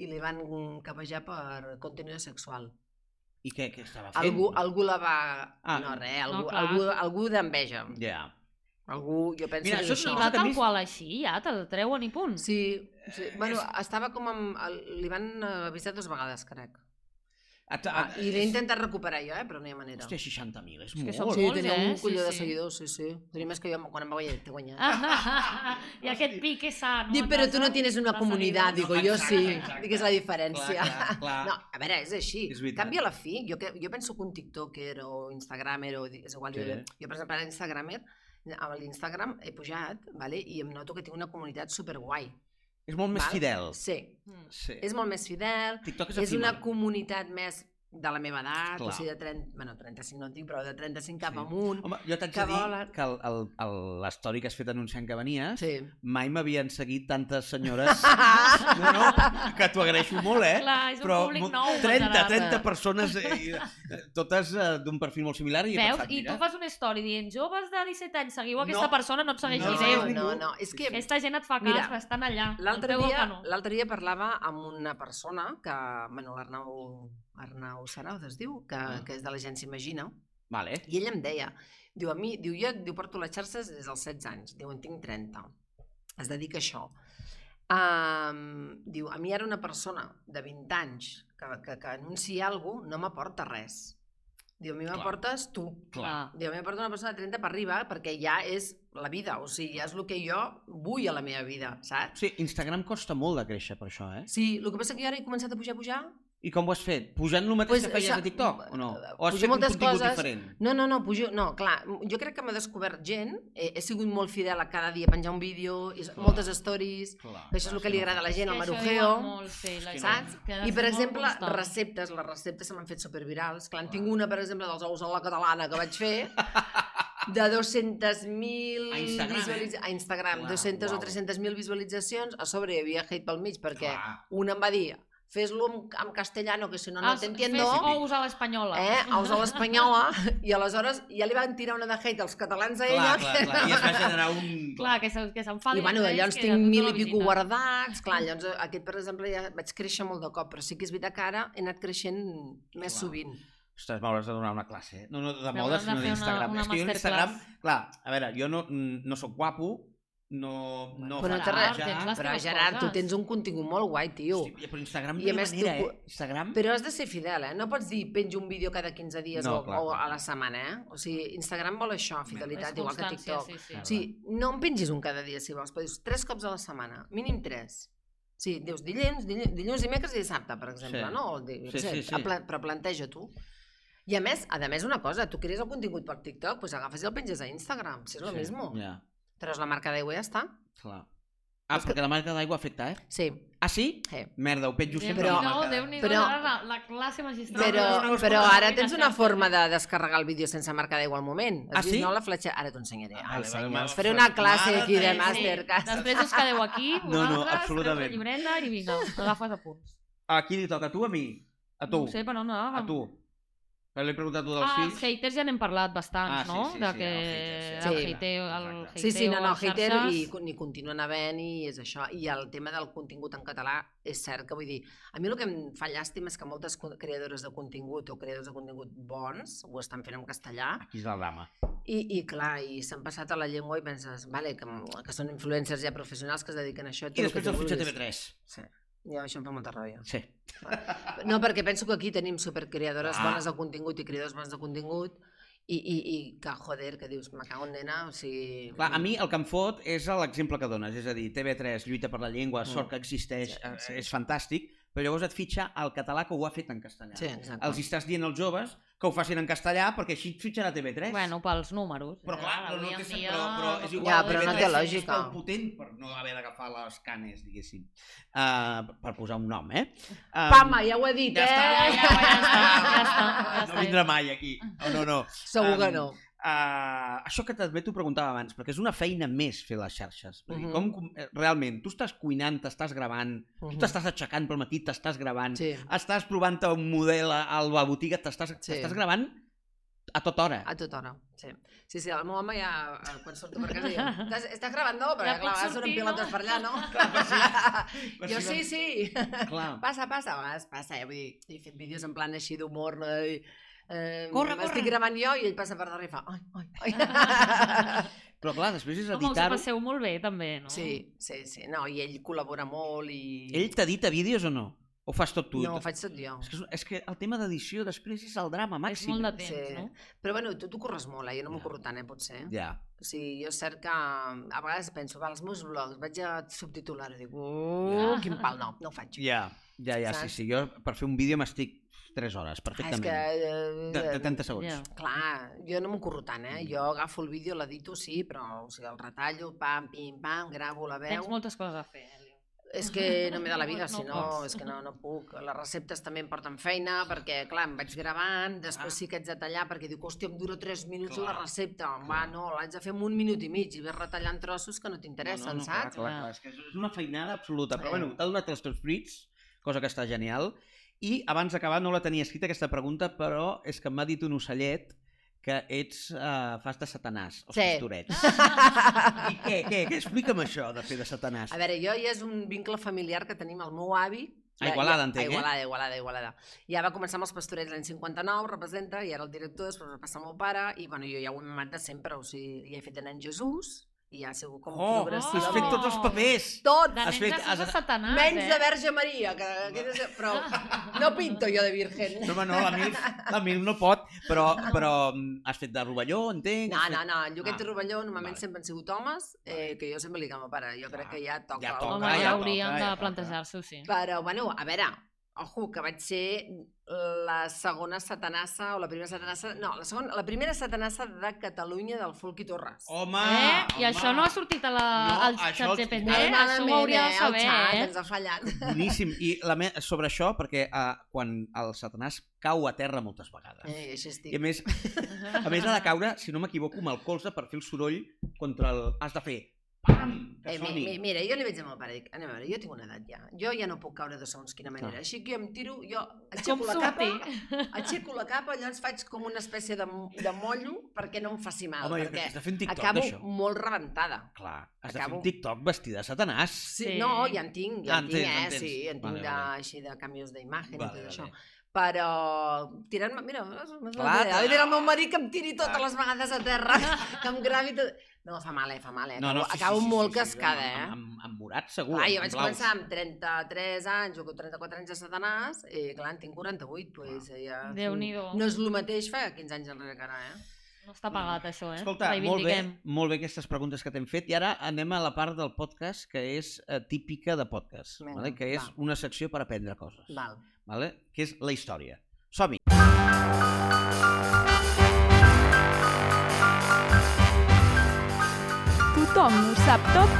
i li van capejar per contenido sexual. I què, què estava fent? Algú, algú la va... Ah. no, res, algú, No, clar. algú, algú d'enveja. Ja. Algú, jo penso Mira, que això és I una va mi- qual així, ja, te'l treuen i punt. Sí, sí. Bueno, és- estava com amb... Li van avisar dues vegades, crec. A, a, Ah, I l'he intentat recuperar jo, eh, però no hi ha manera. Hòstia, 60.000, és que molt. són Sí, molts, tenia eh? un colló Sí, de seguidors, sí, sí. Tenia més que jo quan em va guanyar, t'he guanyat. Ah, [laughs] I aquest pic és sa, no? Dic, però tu no tienes una comunitat, digo, jo exacte, sí. exacte. Dic, és la diferència. Clar, clar, clar. [laughs] No, a veure, és així. És veritat. Canvia la fi. Jo, que, jo penso que un tiktoker o instagramer, o, és igual, Sí. jo, jo, per exemple, a l'Instagramer, a l'Instagram he pujat, vale? i em noto que tinc una comunitat superguai. És molt més Val? fidel. Sí, Mm. Sí. és molt més fidel, TikTok és, és una comunitat més de la meva edat, Clar. o sigui, de 30, bueno, 35 no en tinc, però de 35 cap Sí. amunt. Home, jo t'haig que de dir volen. que el- el- el- l'història que has fet anunciant que venies, Sí. mai m'havien seguit tantes senyores. [laughs] No, no, que t'ho agraeixo molt, eh? Clar, és un Però públic nou. 30, Gerard. 30 persones, eh, eh, totes eh, d'un perfil molt similar. I Veus? pensat, I tu fas una història dient joves de 17 anys, seguiu aquesta No. persona, no et segueix No, ni no, Déu. no, no, no, és que Aquesta gent et fa cas, Mira, estan allà. L'altre dia, no. l'altre dia parlava amb una persona que, bueno, l'Arnau Arnau Sarauz es diu, que, Ah. que és de l'agència Imagina, Vale. i ella em deia, diu, a mi, diu, jo diu, porto les xarxes des dels 16 anys, diu, en tinc 30, es dedica a això. Um, diu, a mi ara una persona de 20 anys que, que, que anuncia alguna cosa no m'aporta res. Diu, a mi m'aportes tu. Clar. Diu, a mi m'aporta una persona de 30 per arriba perquè ja és la vida, o sigui, ja és el que jo vull a la meva vida, saps? Sí, Instagram costa molt de créixer per això, eh? Sí, el que passa que jo ara he començat a pujar, a pujar, I com ho has fet? Pujant el mateix Pues, que feies això- a TikTok, o no? O has fet un moltes contingut coses. diferent? No, no, no, pujo, no, clar, jo crec que m'ha descobert gent, he, he sigut molt fidel a cada dia penjar un vídeo, i, Clar. moltes stories, Clar, que això és el que li agrada a la gent, el marujeo, molt, sí, la saps? I, per exemple, constant. receptes, les receptes se m'han fet supervirals. Clar, en tinc Clar. una, per exemple, dels ous a la catalana que vaig fer, de 200.000 A Instagram, eh? a Instagram, Clar, 200 uau. o 300.000 visualitzacions, a sobre hi havia hate pel mig, perquè Clar. una em va dir, fes-lo en, en castellano, que si no, no Ah, t'entiendo. Fes ous a l'espanyola. Eh, els a l'espanyola, i aleshores ja li van tirar una de hate als catalans a ella. Clar, clar, clar. I es va generar un... Clar, que se- que s'enfadi. I bueno, entre ells, llavors tinc mil i pico guardats. Clar, llavors aquest, per exemple, ja vaig créixer molt de cop, però sí que és veritat que ara he anat creixent més Clar. sovint. Ostres, m'hauràs de donar una classe. eh? No, no de moda, sinó d'Instagram. És que jo l'Instagram, clar, a veure, jo no, no sóc guapo, no, no Però, res, ja. però Gerard, tu coses. tens un contingut molt guai, tio. Sí, però Instagram no hi tu manera, pu- eh? Instagram... Però has de ser fidel, eh? No pots dir penjo un vídeo cada 15 dies No, o, clar, o clar. a la setmana, eh? O sigui, Instagram vol això, fidelitat, És igual que TikTok. Sí, sí. O sigui, no en pengis un cada dia, si vols, però dius tres cops a la setmana, mínim tres. Sí, dius dilluns, dilluns, dilluns dimecres i dissabte, per exemple, Sí. no? O di- Sí, sé, sí, sí. pla- Però planteja tu. I a més, a més una cosa, tu crees el contingut per TikTok, doncs agafes i el penges a Instagram, si és el Sí, mismo. Ja, Treus la marca d'aigua ja està. clar. Ah, És que- perquè la marca d'aigua afecta, eh? Sí, Ah, sí? sí. Merda, ho penjo sempre Però- a la marca. Déu-n'hi-do, però- ara la, la classe magistral. Però, no, no, no, però ara tens una forma de descarregar el vídeo sense marca d'aigua al moment. Ah, Has vist, sí? No la fletxa... Ara t'ho ensenyaré. Ah, vale, vale, vale. faré una classe aquí de de- Sí. Masterclass. Després us quedeu aquí, [laughs] No, no, vosaltres, absolutament. llibreta i vinga, agafes apunts. A qui li toca? A tu o a mi? A tu? No sé, però no. A tu. Però l'he preguntat tu dels Ah, els fills. haters ja n'hem parlat bastants, Ah, sí, no? sí, de sí, que el hater, sí, el hater, el Exacte. Sí, sí, no, no, hater xarxes- i ni continuen havent i és això. I el tema del contingut en català és cert que vull dir, a mi el que em fa llàstima és que moltes creadores de contingut o creadors de contingut bons ho estan fent en castellà Aquí és la dama. i, i clar, i s'han passat a la llengua i penses, vale, que, que són influencers ja professionals que es dediquen a això. I que després el vulguis. TV3. Sí. Jo això em fa molta ràbia. Sí. No, perquè penso que aquí tenim supercreadores Ah. bones de contingut i creadors bons de contingut i, i, i que, joder, que dius, me cago en nena, o sigui... Clar, a mi el que em fot és l'exemple que dones, és a dir, TV3 lluita per la llengua, Mm. sort que existeix, Sí, eh, sí. és fantàstic, però llavors et fitxa el català que ho ha fet en castellà. Sí, exacte. Els estàs dient als joves que ho facin en castellà perquè així et fitxarà TV3. Bueno, pels números. Però clar, Ja, però, no avui té, en sen- dia- però, però és igual, Ja, però no TV3 té és lògica. prou potent per no haver d'agafar les canes, diguéssim. Uh, per posar un nom, eh? Um, Pama, ja ho he dit, ja eh? està, ja, ja, ja està, ja està, ja No està. vindrà mai aquí. Oh, no, no. Segur que Um, no. Uh, això que també t'ho preguntava abans, perquè és una feina més fer les xarxes. Vull dir, Mhm. com, com, eh, realment, tu estàs cuinant, t'estàs gravant, tu Mhm. t'estàs aixecant pel matí, t'estàs gravant, Sí, estàs provant un model a, la botiga, t'estàs Sí. gravant a tota hora. a tota hora. Sí. sí, sí, el meu home ja, eh, quan surto per casa, diu, [laughs] estàs, estàs gravant, no? Perquè, Ja clar, a vegades sortir, surten no? pilotes per allà, no? [laughs] Per [laughs] jo si sí, sí. Clar. Passa, passa, a vegades passa, eh? Vull dir, he fet vídeos en plan així d'humor, no? I, eh, Corre, M'estic corre. gravant jo i ell passa per darrere i fa ai, ai, ai. [laughs] Però clar, després és Home, us ho editar-ho. passeu molt bé, també, no? Sí, sí, sí, no, i ell col·labora molt i... Ell t'edita vídeos o no? O fas tot tu? No, ho faig tot jo. És que, és que el tema d'edició després és el drama És màxim. molt de temps, Sí. no? Però bueno, tu t'ho corres molt, eh? jo no m'ho Ja. corro tant, eh, potser. Ja. O sigui, jo és cert que a vegades penso, va, els meus blogs, vaig a subtitular i dic, uh, quin pal, no, no ho faig. Ja, ja, ja, sí, Saps? sí. Jo per fer un vídeo m'estic 3 hores, Ah, és perfectament. que... Eh, De, de 30 segons. Ja. Clar, jo no m'ho curro tant, eh? Jo agafo el vídeo, l'edito, sí, però o sigui, el retallo, pam, pim, pam, gravo la veu... Tens moltes coses a fer, Eli. És que no m'he de la [laughs] vida, No si no, és que no, no puc. Les receptes també em porten feina, perquè, clar, em vaig gravant, després Ah. sí que haig de tallar, perquè dic, hòstia, em dura 3 minuts Clar. la recepta. Va, Clar. no, l'haig de fer en un minut i mig, i vas retallant trossos que no t'interessen, no, no, clar, saps? clar, clar, és que és una feinada absoluta. Però Sí. bueno, t'ha donat els teus fruits, cosa que està genial. I abans d'acabar, no la tenia escrita aquesta pregunta, però és que m'ha dit un ocellet que ets, uh, fas de satanàs, els Sí. pastorets. I què, què, què? Explica'm això de fer de satanàs. A veure, jo ja és un vincle familiar que tenim el meu avi. A Igualada, ja, entenc, eh? a Igualada, Igualada, Igualada. Ja va començar amb els pastorets l'any 59, representa, i era el director, després va passar el meu pare, i bueno, jo ja ho he mimat de sempre, o sigui, ja he fet de nen Jesús, i ja ha sigut com Oh, progressivament. has fet tots els papers! Tot! De Has fet- has-. Satanàs, Menys eh? de Verge Maria, que, que és, però no pinto jo de virgen. No, home, no, la Mil, la Mil no pot, però, però mm, has fet de rovelló, entenc? No, no, no, Lloquet Ah, i Rovelló normalment vale. sempre han sigut homes, eh, que jo sempre li dic a meu pare, jo crec Clar, que ja toca. ja toca, Home, ja ja toca, ja de toca. plantejar-s'ho, sí. Però, bueno, a veure, ojo, que vaig ser la segona satanassa, o la primera satanassa... No, la, segona, la primera satanassa de Catalunya del Folk i Torres. Home, Eh? I home. això no ha sortit a la, No, al això Mal- això ho hauria de eh, saber, el xat eh? ens ha fallat. Boníssim. I la me... sobre això, perquè uh, quan el satanàs cau a terra moltes vegades. Eh, així I estic. a més, a més ha de caure, si no m'equivoco, amb el colze per fer el soroll contra el... Has de fer Eh, mi, soni. mi, mira, jo li vaig dir al meu pare, dic, anem a veure, jo tinc una edat ja, jo ja no puc caure de segons quina manera, Clar. així que jo em tiro, jo Com aixeco la capa, surti? aixeco la capa, llavors faig com una espècie de, de mollo perquè no em faci mal, Home, perquè has de fer un TikTok acabo d'això. molt rebentada. Clar, has de fer acabo- un TikTok vestida de satanàs. Sí, Sí. No, ja en tinc, ja Ah, en en tinc, en eh? Sí, en tinc Vale, de, vale. així de canvis d'imatge i Vale, tot vale. això. però tirant-me... Mira, Clar, Clar, dir el meu marit que em tiri totes les vegades a terra, que em gravi tot... No, fa mal, eh, fa mal, eh? Acabo, acabo molt cascada, eh? Amb, amb, amb morat, segur. Clar, jo vaig blaus. començar amb 33 anys o 34 anys de Satanàs i clar, en tinc 48, pues, ja... Déu-n'hi-do. No és el mateix fa 15 anys enrere que ara, eh? No està pagat, això, eh? Escolta, molt bé, molt bé aquestes preguntes que t'hem fet i ara anem a la part del podcast que és eh, típica de podcast, Vinga, vale? que és va. una secció per aprendre coses, Val. vale? que és la història. Som-hi! Tothom ho sap tot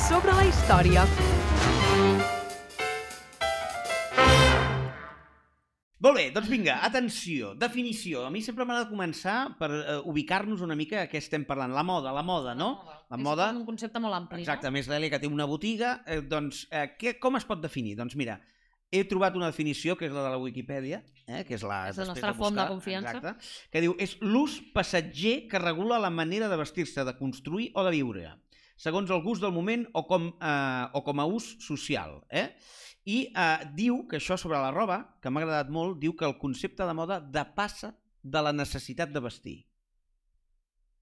sobre la història. Molt bé, doncs vinga, atenció, definició. A mi sempre m'agrada començar per eh, ubicar-nos una mica a què estem parlant. La moda, la moda, no? La És moda- un concepte molt ampli, Exacte, més l'Èlia que té una botiga, eh, doncs eh, què, com es pot definir? Doncs mira, he trobat una definició que és la de la Wikipedia, eh, que és la... És la nostra font de confiança. Exacte, que diu, és l'ús passatger que regula la manera de vestir-se, de construir o de viure, segons el gust del moment o com, eh, o com a ús social. Eh? I eh, diu que això sobre la roba, que m'ha agradat molt, diu que el concepte de moda depassa de la necessitat de vestir.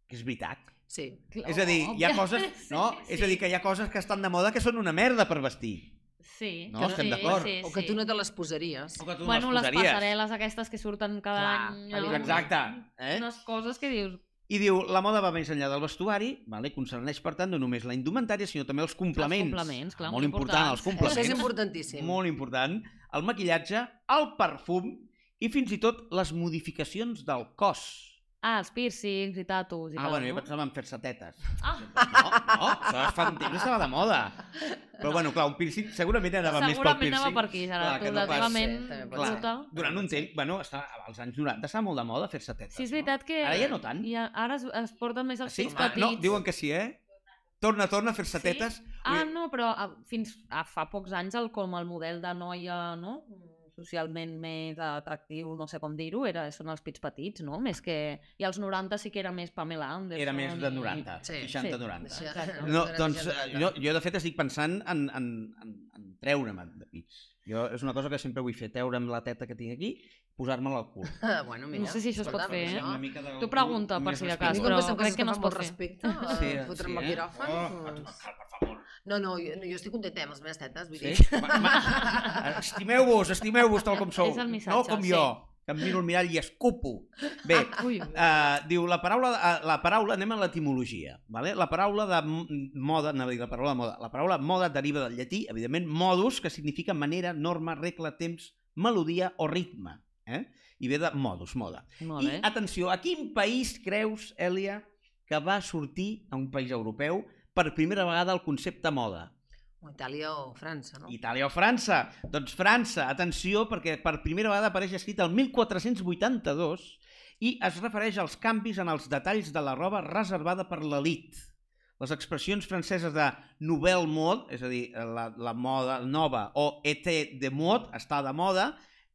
Que és veritat. Sí. no? És a dir, hi ha coses, [laughs] Sí, no? És a dir, que hi ha coses que estan de moda que són una merda per vestir. Sí, No, que estem sí, d'acord. Sí, O que sí. tu no te les posaries. O que tu no Bueno, les posaries. passarel·les aquestes que surten cada Clar, any. evidentment. Exacte. Eh? Unes coses que dius... I diu, la moda va més enllà del vestuari, vale? concerneix, per tant, no només la indumentària, sinó també els complements. Els complements, clar, molt important, els complements. Això és importantíssim. Molt important. El maquillatge, el perfum i fins i tot les modificacions del cos. Ah, els piercings i tatus i Ah, tal, bueno, jo no? pensava en fer-se tetes. Ah, No, no, això es fa un temps, estava de moda. Però bueno, clar, un piercing segurament anava més pel segurament piercing. anava per aquí, Clar, Gerard. Tu no pas- relativament Clar, durant un temps, bueno, està, als anys 90 estava molt de moda fer-se tetes. Sí, és veritat que... Ara ja no tant. Ja, ara es, es porten més els Sí? fills Ah, petits. no, diuen que sí, eh? Torna, torna a fer-se Sí? tetes. Ah, no, però a, fins a fa pocs anys el, com el model de noia, no? Socialment més atractiu, no sé com dir-ho, era, són els pits petits, no? Més que... I als 90 sí que era més Pamela Anderson. Era més de i- 90, Sí, 60-90. Sí. Exacte. No, doncs de jo, jo de fet estic pensant en, en, en, en treure'm de pits. Jo, és una cosa que sempre vull fer, treure'm la teta que tinc aquí, posar-me-la al cul. [laughs] Ah, bueno, mira. No sé si això es pot fer, eh? Una mica del Tu pregunta, per si de cas, però crec que no es pot fer. respecte, Sí, sí, fotre'm sí, al eh? quiròfan. Oh, doncs- per favor. No, no, jo, jo estic contenta amb les meves tetes, vull Sí? dir. [laughs] Estimeu-vos, estimeu-vos tal com sou. És el missatge, no com sí. jo, que em miro al mirall i escupo. Bé, Ui, Uh, diu, la paraula, uh, la paraula, anem a l'etimologia, vale? la paraula de moda, anava a dir la paraula de moda, la paraula moda deriva del llatí, evidentment, modus, que significa manera, norma, regla, temps, melodia o ritme, eh? i ve de modus, moda. molt I atenció, a quin país creus, Èlia, que va sortir a un país europeu per primera vegada el concepte moda? Itàlia o França, no? Itàlia o França? Doncs França, atenció, perquè per primera vegada apareix escrit el 1482 i es refereix als canvis en els detalls de la roba reservada per l'elit. Les expressions franceses de nouvelle mode, és a dir, la, la moda nova, o été de mode, està de moda,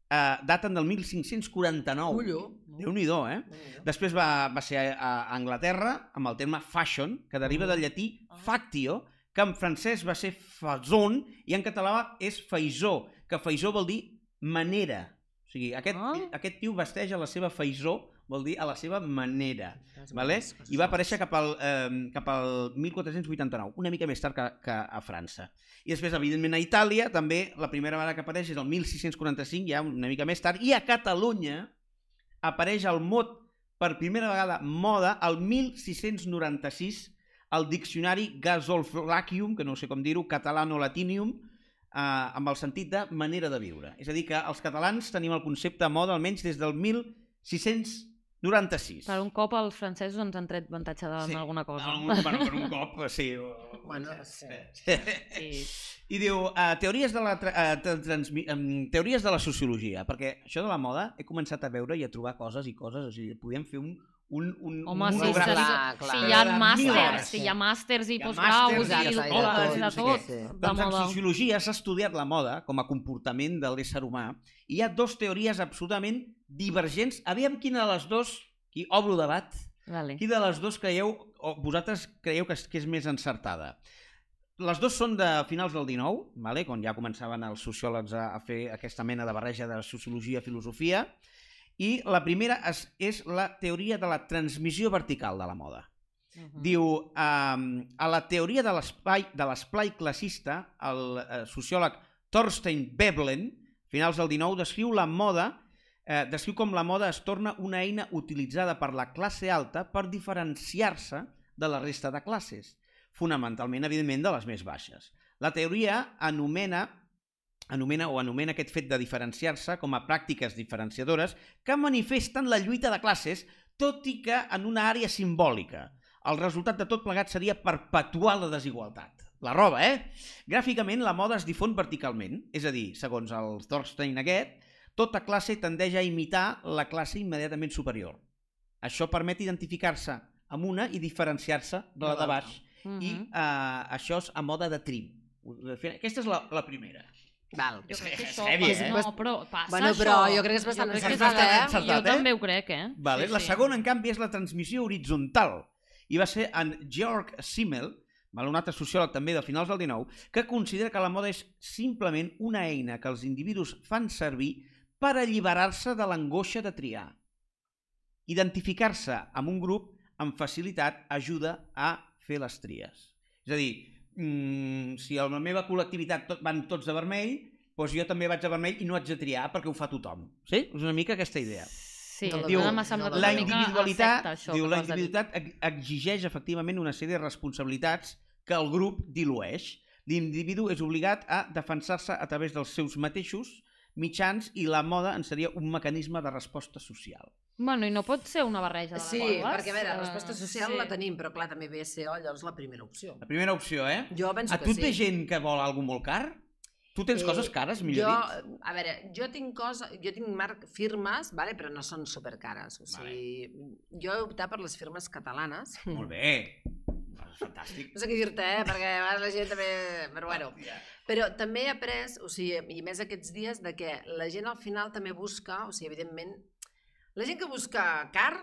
eh, daten del 1549. Ullo. Déu-n'hi-do, eh? Després va, va ser a, a Anglaterra amb el terme fashion, que deriva del llatí factio, que en francès va ser façon i en català és faisó, que faisó vol dir manera. O sigui, aquest, Ah. aquest tio vesteix a la seva faisó, vol dir a la seva manera. Vale? I va aparèixer cap al, eh, cap al 1489, una mica més tard que, que a França. I després, evidentment, a Itàlia, també la primera vegada que apareix és el 1645, ja una mica més tard, i a Catalunya apareix el mot per primera vegada moda el 1696 al diccionari Gasolflacium, que no sé com dir-ho, catalano-latinium, eh, amb el sentit de manera de viure. És a dir, que els catalans tenim el concepte moda almenys des del 1696. Per un cop els francesos ens han tret avantatge de Sí. alguna cosa. Algun, bueno, per un cop, sí. Bueno, sí. Sí. I diu, uh, teories, de la tra uh, tra transmi um, teories de la sociologia, perquè això de la moda he començat a veure i a trobar coses i coses, o sigui, podíem fer un, un, un Home, un sí, monogràfic. sí, Clar, sí, clar. hi ha màsters, sí, hi ha màsters i postgraus màsters i i de tot, sí. Doncs en sociologia s'ha estudiat la moda com a comportament de l'ésser humà i hi ha dos teories absolutament divergents. Aviam quina de les dos, qui obro debat, Vale. qui de les dos creieu, o vosaltres creieu que és, que és més encertada. les dues són de finals del 19, vale? quan ja començaven els sociòlegs a, a fer aquesta mena de barreja de sociologia i filosofia, i la primera és, és la teoria de la transmissió vertical de la moda. Uh -huh. Diu, um, a la teoria de l'espai de l'esplai classista, el eh, sociòleg Thorstein Veblen, finals del 19, descriu la moda eh, descriu com la moda es torna una eina utilitzada per la classe alta per diferenciar-se de la resta de classes, fonamentalment, evidentment, de les més baixes. La teoria anomena anomena o anomena aquest fet de diferenciar-se com a pràctiques diferenciadores que manifesten la lluita de classes, tot i que en una àrea simbòlica. El resultat de tot plegat seria perpetuar la desigualtat. La roba, eh? Gràficament, la moda es difon verticalment, és a dir, segons el Thorstein aquest, tota classe tendeix a imitar la classe immediatament superior. Això permet identificar-se amb una i diferenciar-se de la de baix. Uh -huh. I eh, això és a moda de trim. Aquesta és la, la primera. Val. Jo crec que És això heavy, eh? no, però passa Bueno, això. però jo crec que és bastant és encertat, eh? encertat, Jo eh? també ho crec, eh? Vale? Sí, la sí. segona, en canvi, és la transmissió horitzontal. I va ser en Georg Simmel, un altre sociòleg també de finals del 19, que considera que la moda és simplement una eina que els individus fan servir per alliberar-se de l'angoixa de triar. Identificar-se amb un grup amb facilitat ajuda a fer les tries. És a dir, mm, si a la meva col·lectivitat tot, van tots de vermell, doncs jo també vaig de vermell i no haig de triar perquè ho fa tothom. Sí? És una mica aquesta idea. Sí, Diu, la individualitat, afecta, això diu, la individualitat ex- exigeix efectivament una sèrie de responsabilitats que el grup dilueix. L'individu és obligat a defensar-se a través dels seus mateixos mitjans i la moda en seria un mecanisme de resposta social. Bueno, i no pot ser una barreja de les Sí, perquè a veure, Eh, resposta social sí. la tenim, però clar, també ve a ser oh, llavors la primera opció. La primera opció, eh? Jo penso A que tu et sí. ve gent que vol alguna molt car? Tu tens Eh, coses cares, millor jo, dit? A veure, jo tinc coses, jo tinc marc, firmes, vale, però no són supercares. O sigui, jo he optat per les firmes catalanes. Molt bé. Fantàstic. No sé què dir-te, eh? perquè a vegades la gent també... Però bueno, però també he après, o sigui, i més aquests dies, de que la gent al final també busca, o sigui, evidentment, la gent que busca car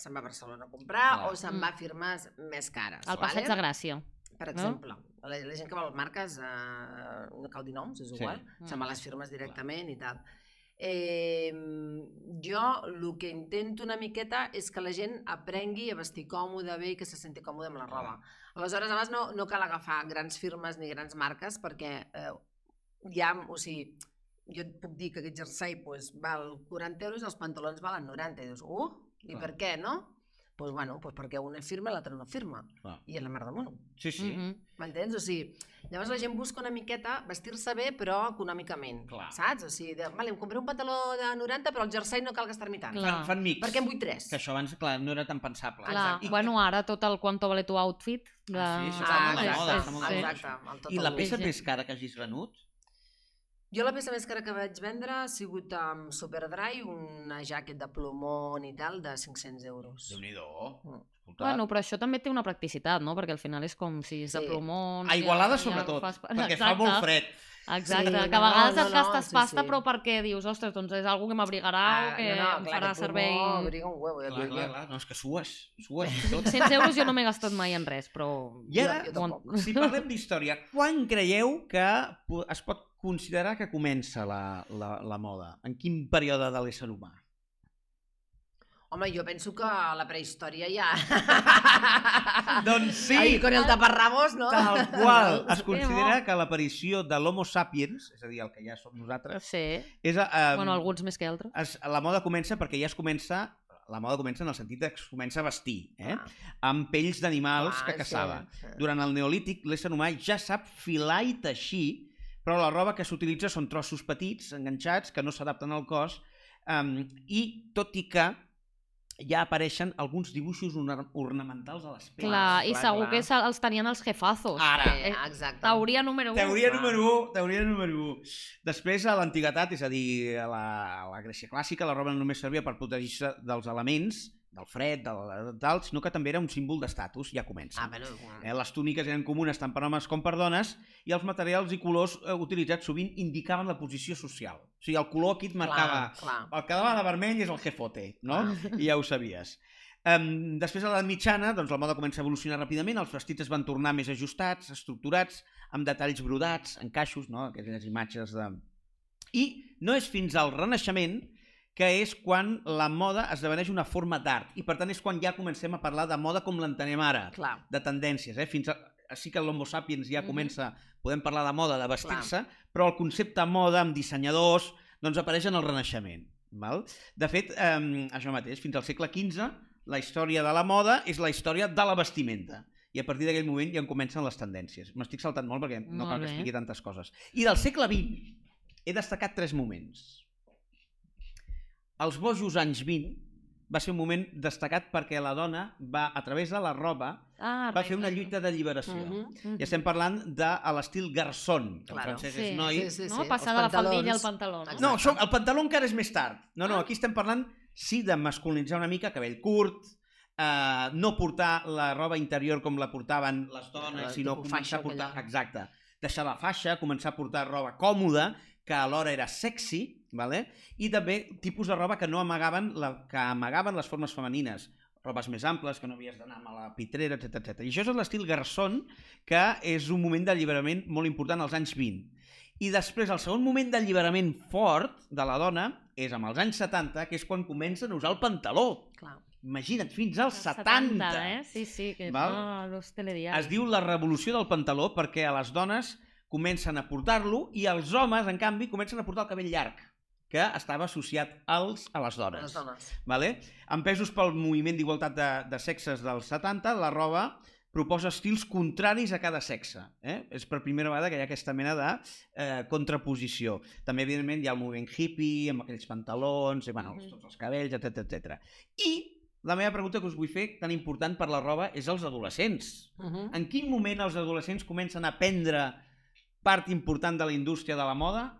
se'n va a Barcelona a comprar Clar. o se'n Mm. va a firmes més cares. El passeig de Gràcia. Per exemple, la, la gent que vol marques, eh, no cal dir noms, és Sí. igual, Mm. se'n va a les firmes directament i tal. Eh, jo el que intento una miqueta és que la gent aprengui a vestir còmode bé i que se senti còmode amb la roba. Aleshores, a vegades no, no cal agafar grans firmes ni grans marques perquè eh, ja, o sigui, jo et puc dir que aquest jersei pues, val 40 euros i els pantalons valen 90. I dius, uh, i Clar. per què, no? Pues, bueno, pues perquè una firma i l'altra no firma. Clar. I és la merda del món. Sí, sí. Mhm. M'entens? O sigui, llavors la gent busca una miqueta vestir-se bé, però econòmicament. Clar. Saps? O sigui, de, vale, em compré un pantaló de 90, però el jersei no cal gastar-m'hi tant. Clar. Fan, fan mix. Perquè en vull tres. Que això abans, clar, no era tan pensable. Clar, I, bueno, ara tot el quanto vale tu outfit... De... Ah, sí, això Ah, està molt de exacte, moda, està molt de moda. exacte. I la peça Sí. més cara que hagis venut? Jo la peça més cara que vaig vendre ha sigut amb Superdry, una jaquet de plomón i tal, de 500 euros. Déu-n'hi-do. Mm. Escolta. Bueno, però això també té una practicitat, no? Perquè al final és com si és de Sí. plomons... A Igualada, ja- ja sobretot, ho fas- perquè fa molt fred. Exacte, Sí, que a no, vegades no, et no, gastes sí, pasta, sí. però perquè dius, ostres, doncs és algú que m'abrigarà o que em clar, farà servei... abriga un huevo. Ja Clar, et clar, clar. No, és que sues, sues i [laughs] tot. 100 euros jo no m'he gastat mai en res, però... I ara, Jo- jo si parlem d'història, quan creieu que es pot considerar que comença la, la, la moda? En quin període de l'ésser humà? Home, jo penso que la prehistòria ja... [laughs] Doncs sí! Ahí con el taparrabos, no? Tal qual. [laughs] Es considera que l'aparició de l'Homo sapiens, és a dir, el que ja som nosaltres, Sí, és... Eh, bueno, alguns més que altres. es, la moda comença perquè ja es comença la moda comença en el sentit que es comença a vestir, eh? Ah. amb pells d'animals Ah, que sí, caçava. sí. Durant el Neolític, l'ésser humà ja sap filar i teixir, però la roba que s'utilitza són trossos petits, enganxats, que no s'adapten al cos, um, i tot i que ja apareixen alguns dibuixos orna- ornamentals a les pells. Clar, i clar, segur clar. que se- els tenien els jefazos. Ara, Eh, exacte. Teoria número 1. Teoria clar. número 1, teoria número 1. Després, a l'antiguitat, és a dir, a la, a la Grècia clàssica, la roba no només servia per protegir-se dels elements, del fred, del, del, sinó que també era un símbol d'estatus, ja comença. Ah, bueno, Eh, les túniques eren comunes tant per homes com per dones i els materials i colors eh, utilitzats sovint indicaven la posició social. O sigui, el color aquí et marcava... clar, clar. El que de vermell és el jefote, no? I ja ho sabies. Um, després, a l'edat mitjana, doncs, la moda comença a evolucionar ràpidament, els vestits es van tornar més ajustats, estructurats, amb detalls brodats, encaixos, no? aquelles imatges de... I no és fins al Renaixement que és quan la moda esdeveneix una forma d'art, i per tant és quan ja comencem a parlar de moda com l'entenem ara, Clar. de tendències. Eh? Fins a... Així que l'Homo sapiens ja Mhm. comença, podem parlar de moda, de vestir-se, però el concepte moda amb dissenyadors doncs apareix en el Renaixement. Val? De fet, eh, això mateix, fins al segle XV, la història de la moda és la història de la vestimenta. I a partir d'aquell moment ja en comencen les tendències. M'estic saltant molt perquè no Molt cal que expliqui tantes coses. I del segle XX he destacat tres moments. Els bojos anys 20 va ser un moment destacat perquè la dona va, a través de la roba, Ah, va fer una lluita d'alliberació. Mhm. I estem parlant de l'estil garçon, que en Claro. francès Sí. és noi. Sí, sí, no? sí. Passar Els de la faldilla al pantaló. No? No, això, el pantaló encara és més tard. No, no, Ah. aquí estem parlant, sí, de masculinitzar una mica, cabell curt, eh, no portar la roba interior com la portaven les dones, La sinó començar faixa a portar... aquella. Exacte. Deixar la faixa, començar a portar roba còmoda, que alhora era sexy, vale? i també tipus de roba que no amagaven, la, que amagaven les formes femenines robes més amples, que no havies d'anar amb la pitrera, etc etc. I això és l'estil garçon, que és un moment d'alliberament molt important als anys 20. I després, el segon moment d'alliberament fort de la dona és amb els anys 70, que és quan comencen a usar el pantaló. Clar. Imagina't, fins als Els 70. eh? Sí, sí, que Val? no, los telediaris. Es diu la revolució del pantaló perquè a les dones comencen a portar-lo i els homes, en canvi, comencen a portar el cabell llarg que estava associat als, a les dones. Les dones. Vale? Empesos pel moviment d'igualtat de, de sexes dels 70, la roba proposa estils contraris a cada sexe. Eh? És per primera vegada que hi ha aquesta mena de eh, contraposició. També, evidentment, hi ha el moviment hippie, amb aquells pantalons, i, bueno, Mhm. tots els cabells, etc etc. I la meva pregunta que us vull fer, tan important per la roba, és els adolescents. Mhm. En quin moment els adolescents comencen a prendre part important de la indústria de la moda?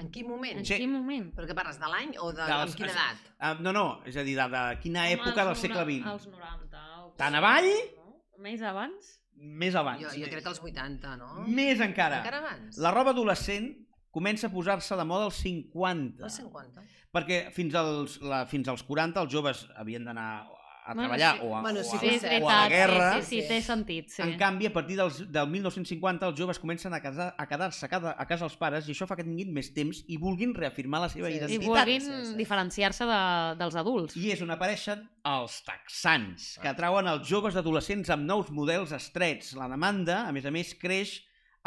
En quin moment? En Sí. quin moment? Però què parles, de l'any o de, De les- quina edat? Uh, no, no, és a dir, de, de quina Home, època del als segle XX? Als 90. o- Tan avall? No? Més abans? Més abans. Jo, jo crec que als 80, no? Més encara. Encara abans? La roba adolescent comença a posar-se de moda als 50. Els 50. Perquè fins als, la, fins als 40 els joves havien d'anar a Bueno, treballar sí. o, a, Bueno, o, sí a, que Sí, o a la guerra. Sí, sí, sí, té sentit. Sí. En canvi, a partir dels, del 1950, els joves comencen a, casar, a quedar-se a, cada, a casa els pares i això fa que tinguin més temps i vulguin reafirmar la seva Sí, I identitat. vulguin Sí, sí. diferenciar-se de, dels adults. I és on apareixen els texans, que atrauen els joves adolescents amb nous models estrets. La demanda, a més a més, creix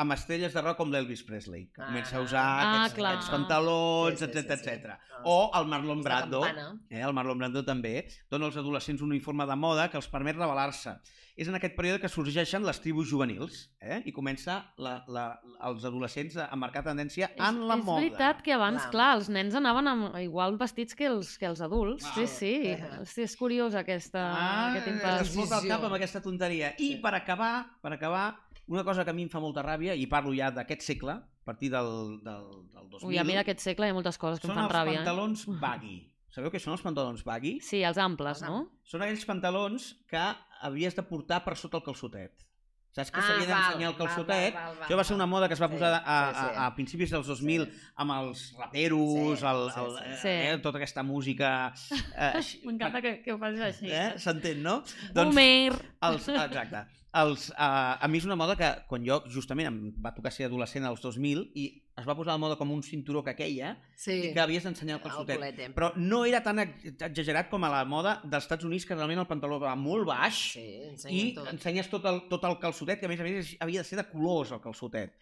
amb estrelles de rock com l'Elvis Presley, que Ah. comença a usar Ah, aquests, clar. aquests pantalons, Sí, sí, etc sí, sí. Ah. O el Marlon És Brando, eh, el Marlon Brando també, dona als adolescents un uniforme de moda que els permet revelar-se. És en aquest període que sorgeixen les tribus juvenils eh? i comença la, la, els adolescents a, marcar tendència en la és moda. veritat que abans, Clar. clar, els nens anaven amb igual vestits que els, que els adults. Ah. Sí, sí. Eh. Sí, és curiós aquesta, Ah, aquest es impàs. fot al cap amb aquesta tonteria. I Sí. per acabar, per acabar, una cosa que a mi em fa molta ràbia, i parlo ja d'aquest segle, a partir del, del, del 2000, Ui, a mi d'aquest segle hi ha moltes coses que em són fan els ràbia. pantalons [laughs] baggy. Sabeu què són els pantalons baggy? Eh? Sí, els amples, no? Són aquells pantalons que havies de portar per sota el calçotet. Saps que Ah, s'havia d'ensenyar el calçotet? val, val, val, Això va ser una moda que es va Sí, posar a, a, sí, sí. a principis dels 2000 Sí. amb els raperos, Sí, el, el, sí. Sí. Eh, tota aquesta música... Eh, [laughs] M'encanta que, que ho facis així. Eh? S'entén, no? Boomer! Els, exacte. Els, uh, a mi és una moda que quan jo justament em va tocar ser adolescent als 2000 i es va posar de moda com un cinturó que queia Sí. i que havies d'ensenyar el calçotet. culete. Però no era tan ex- exagerat com a la moda dels Estats Units, que realment el pantaló va molt baix Sí, i tot. ensenyes tot el, tot el calçotet, que a més a més havia de ser de colors el calçotet.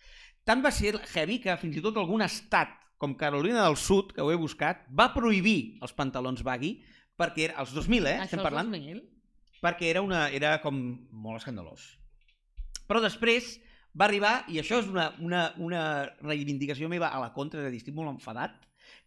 Tant va ser heavy que fins i tot algun estat, com Carolina del Sud, que ho he buscat, va prohibir els pantalons baggy perquè era, als 2000, eh? Això Estem parlant, 2000? perquè era, una, era com molt escandalós. Però després va arribar, i això és una, una, una reivindicació meva a la contra, és a dir, estic molt enfadat,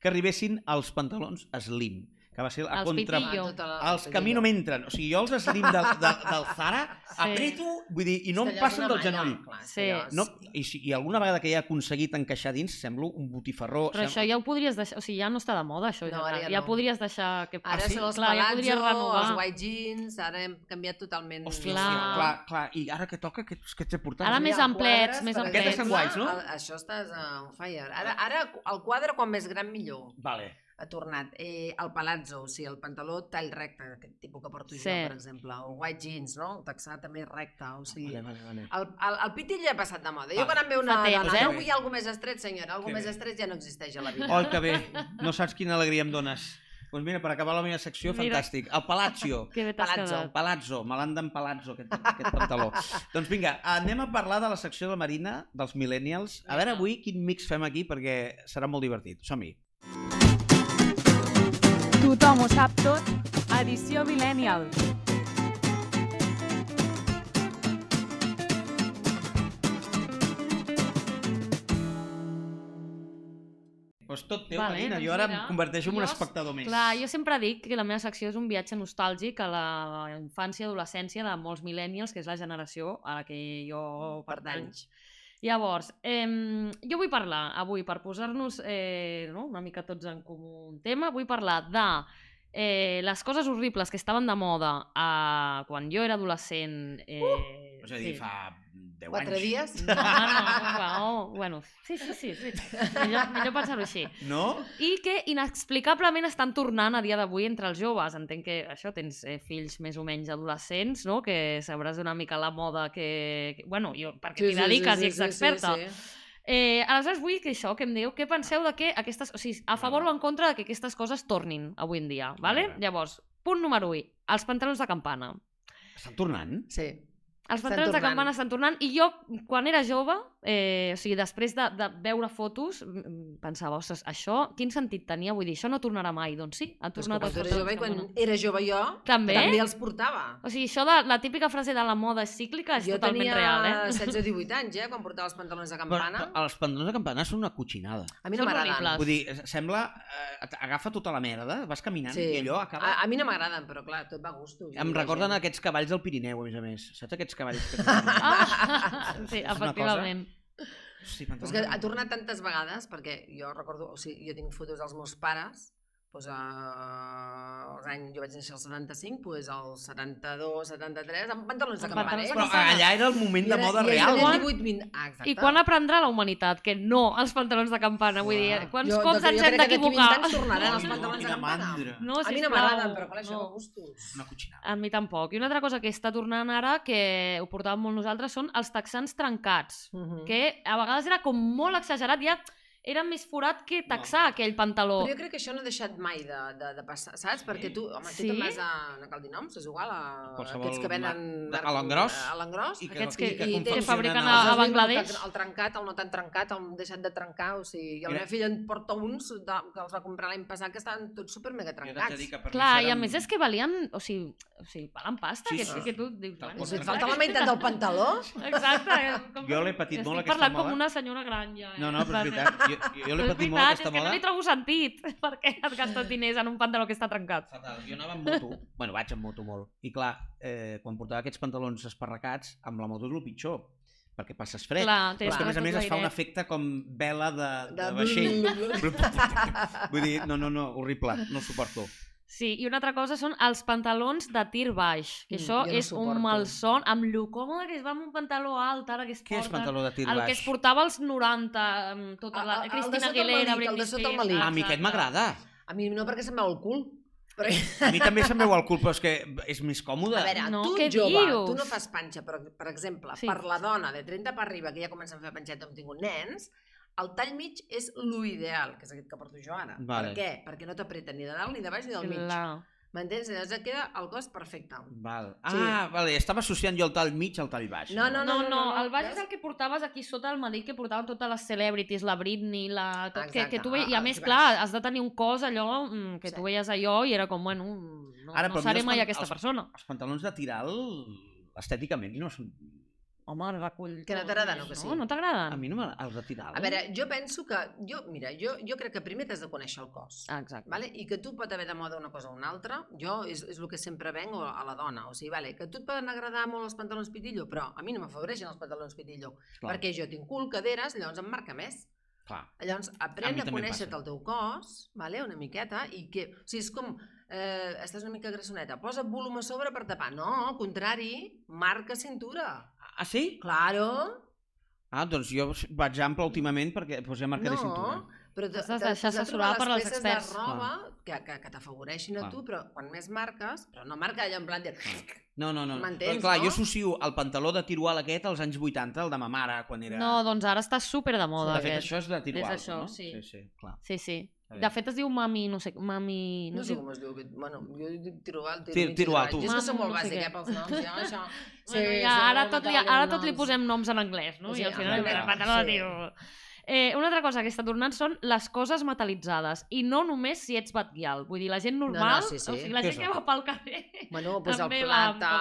que arribessin els pantalons slim, que va ser a Els contra... pitillo. Ah, tota la- Els que a mi no m'entren. O sigui, jo els slim del, del, del Zara Sí. apreto, vull dir, i no em passen del genoll. Sí. No, i, si, I alguna vegada que he aconseguit encaixar dins, semblo un botifarró. Però això ja ho podries deixar, o sigui, ja no està de moda, això. No, ja, ja ja no. podries deixar... Que... Ara Ah, sí? són els Clar, ja palazzo, podries renovar. els white jeans, ara hem canviat totalment. Hòstia, Clar. clar. clar, clar. I ara que toca, que, que ets portat? Ara més amplets, més amplets. Aquests són guais, no? Això estàs on fire. Ara, ara el quadre, quan més gran, millor. Vale. Ha tornat. Eh, el palazzo, o sigui, el pantaló tall recte, aquest tipus que porto Sí. jo, per exemple, o white jeans, no? El texà també recte, o sigui... Vale, vale, vale. El, el, el pitil ja ha passat de moda. Jo quan em ve una Fa temps, dona, eh? no vull alguna més estret, senyora, alguna més bé. estret ja no existeix a la vida. Oi, que bé. No saps quina alegria em dones. Doncs mira, per acabar la meva secció, Mira. fantàstic. El Palazzo. [laughs] Que bé Palazzo. Palazzo, me l'han d'en Palazzo, aquest, aquest pantaló. [laughs] doncs vinga, anem a parlar de la secció de Marina, dels millennials. A veure avui quin mix fem aquí, perquè serà molt divertit. Som-hi. Tothom ho sap tot, edició Millennial. Doncs tot teu, Vale, Marina. doncs Jo ara mira, em converteixo en un espectador més. Clar, jo sempre dic que la meva secció és un viatge nostàlgic a la infància i adolescència de molts millennials, que és la generació a la que jo pertany. Pertanys. Llavors, eh, jo vull parlar avui, per posar-nos eh, no, una mica tots en comú un tema, vull parlar de eh, les coses horribles que estaven de moda eh, quan jo era adolescent. Eh, És a dir, sí. fa 10 Quatre anys. dies? No, no, no, no, bueno, sí, sí, sí, sí. Millor, millor pensar-ho així. No? I que inexplicablement estan tornant a dia d'avui entre els joves. Entenc que això tens eh, fills més o menys adolescents, no? que sabràs una mica la moda que... que bueno, jo, perquè t'hi dediques i ets experta. Sí, sí. Eh, aleshores vull que això, que em digueu, què penseu de que aquestes... O sigui, a favor o en contra de que aquestes coses tornin avui en dia, vale? Vale. Llavors, punt número 1, els pantalons de campana. Estan tornant? sí. Els pantalons de campana estan tornant i jo, quan era jove, eh, o sigui, després de, de veure fotos, pensava, ostres, això, quin sentit tenia? Vull dir, això no tornarà mai. Doncs sí, ha tornat quan pantalons jove, quan era jove jo, També? també els portava. O sigui, això de la típica frase de la moda cíclica és jo totalment tenia real, eh? 16 o 18 anys, eh, quan portava els pantalons de campana. Però, els pantalons de campana són una cotxinada. A mi no m'agraden. Vull dir, sembla... Eh, agafa tota la merda, vas caminant Sí. i allò acaba... A, a mi no m'agraden, però clar, tot va a gustos. Em recorden gent- aquests cavalls del Pirineu, a més a més. Saps aquests cavalls que... Ah, sí, efectivament. Sí, Però és que ha tornat tantes vegades, perquè jo recordo, o sigui, jo tinc fotos dels meus pares, doncs, uh, els anys, jo vaig néixer al 75, doncs al 72, 73, amb pantalons de campana. eh? Però allà era el moment de I moda i real. tenien Quan- 18, 20... Ah, exacte. I quan aprendrà la humanitat que no als pantalons de campana? Vull dir, quants Jo- cops jo ens crec hem que d'aquí 20 d'equivocar? anys tornaran els pantalons de campana. No, a mi no m'agraden, però clar, això no. gustos. Una cotxinada. A mi tampoc. I una altra cosa que està tornant ara, que ho portàvem molt nosaltres, són els texans trencats, Mhm. que a vegades era com molt exagerat, ja era més forat que texar aquell pantaló. Però jo crec que això no ha deixat mai de, de, de passar, saps? Sí? Perquè tu, home, tu Sí? te'n vas a... No cal dir noms, és igual, a Qualsevol aquests que venen... ma- a l'engròs. A l'engròs. I que, Aquests i que- que, fabriquen a- vist Bangladesh. El, el trencat, el no tan trencat, el deixat de trencar, o sigui, i la meva filla en porta uns de, que els va comprar l'any passat que estaven tots super mega de trencats. dir que per Clar, i a més és que valien, o sigui, o sigui valen pasta, Sí, que, sí. que tu dius... Tal bueno. Si et falta la meitat del pantaló, Exacte. eh, Com... Jo l'he patit Estic molt, aquesta parlant moda. com una senyora gran, ja. Eh? No, no, però és veritat. Jo, jo, l'he patit molt, aquesta és que no moda. li trobo sentit. [laughs] Per què et gastes diners en un pantaló que està trencat? Fatal. Jo anava amb moto, bueno, vaig amb moto molt, i clar, eh, quan portava aquests pantalons esparracats, amb la moto és el pitjor, perquè passes fred. Clar, Però és que a més a més es fa un efecte com vela de, de, de... vaixell. [laughs] Vull dir, no, no, no, horrible, no suporto. Sí, i una altra cosa són els pantalons de tir baix, que Mm, això no és un suporto. malson, amb lo còmode que es va amb un pantaló alt, ara que es Què és porta... pantaló de tir El baix? que es portava als 90, amb tota la... El de Cristina el Aguilera, melic, el de Britney sota el Spears... melic. Ah, a mi aquest m'agrada. A mi no, perquè se'm veu el cul. Però... A mi també se'm veu el cul, però és que és més còmode. A veure, No, tu què jove, dius? tu no fas panxa, però, per exemple, Sí. per la dona de 30 per arriba, que ja comencen a fer panxeta on tingut nens, el tall mig és l'ideal, que és aquest que porto jo ara. Vale. Per què? Perquè no t'apreta ni de dalt, ni de baix, ni del mig. Clar. M'entens? Llavors et queda el cos perfecte. Val. Sí. Ah, vale, estava associant jo el tall mig al tall baix. No, no, No, no, el baix és el que portaves aquí sota el melic que portaven totes les celebrities, la Britney, la... Tot, que, Exacte, que tu veies, I a els més, clar, has de tenir un cos allò mm, que Sí. tu veies allò i era com, bueno, no, Ara, no seré els mai aquesta els- persona. Els pantalons de tiral, estèticament, no són... Home, recull... Que no t'agraden, o que sí? No, no t'agraden? A mi no m'agrada. Els de tiral... A veure, jo penso que... Jo, mira, jo, jo crec que primer t'has de conèixer el cos. Ah, exacte. Vale? I que tu pot haver de moda una cosa o una altra, jo és, és el que sempre venc a la dona. O sigui, vale, que tu et poden agradar molt els pantalons pitillo, però a mi no m'afavoreixen els pantalons pitillo, Clar, perquè jo tinc cul, caderes, llavors em marca més. clar. Llavors, A aprèn a, a també em conèixer passa. el teu cos, vale? una miqueta, i que... O sigui, és com... Eh, estàs una mica grassoneta, posa volum a sobre per tapar. No, al contrari, marca cintura. Ah, sí? Claro. Ah, doncs jo vaig ample últimament perquè doncs ja marcaré cintura. però te- Has de deixar t'has de assessorar per les als peces experts. de roba que, que, que t'afavoreixin a Clar. tu, però quan més marques, però no marca allò en plan de... No, no, no. M'entens, Però, clar, no? jo associo el pantaló de tirual aquest als anys 80, el de ma mare, quan era... No, doncs ara està super de moda de fet, aquest. això és de tirual, És això, no? sí. Sí, sí, clar. Sí, sí. De fet es diu mami, no sé, mami... No No sé com es diu. aquest- Bueno, jo dic tirual, Tir- tiro, tirual, tu. Jo és que soc Mam, molt no sé bàsic, eh, pels noms. Ja, això... [laughs] Bueno, Sí, ja, sí, ara, tot li, ara tot li posem noms en anglès, no? Sí, I al final en el anglès, pantaló sí. diu... Eh, una altra cosa que està tornant són les coses metalitzades i no només si ets batguial. Vull dir, la gent normal, sí, sí. o sigui, la gent que va pel carrer... Bueno, doncs el amb plata,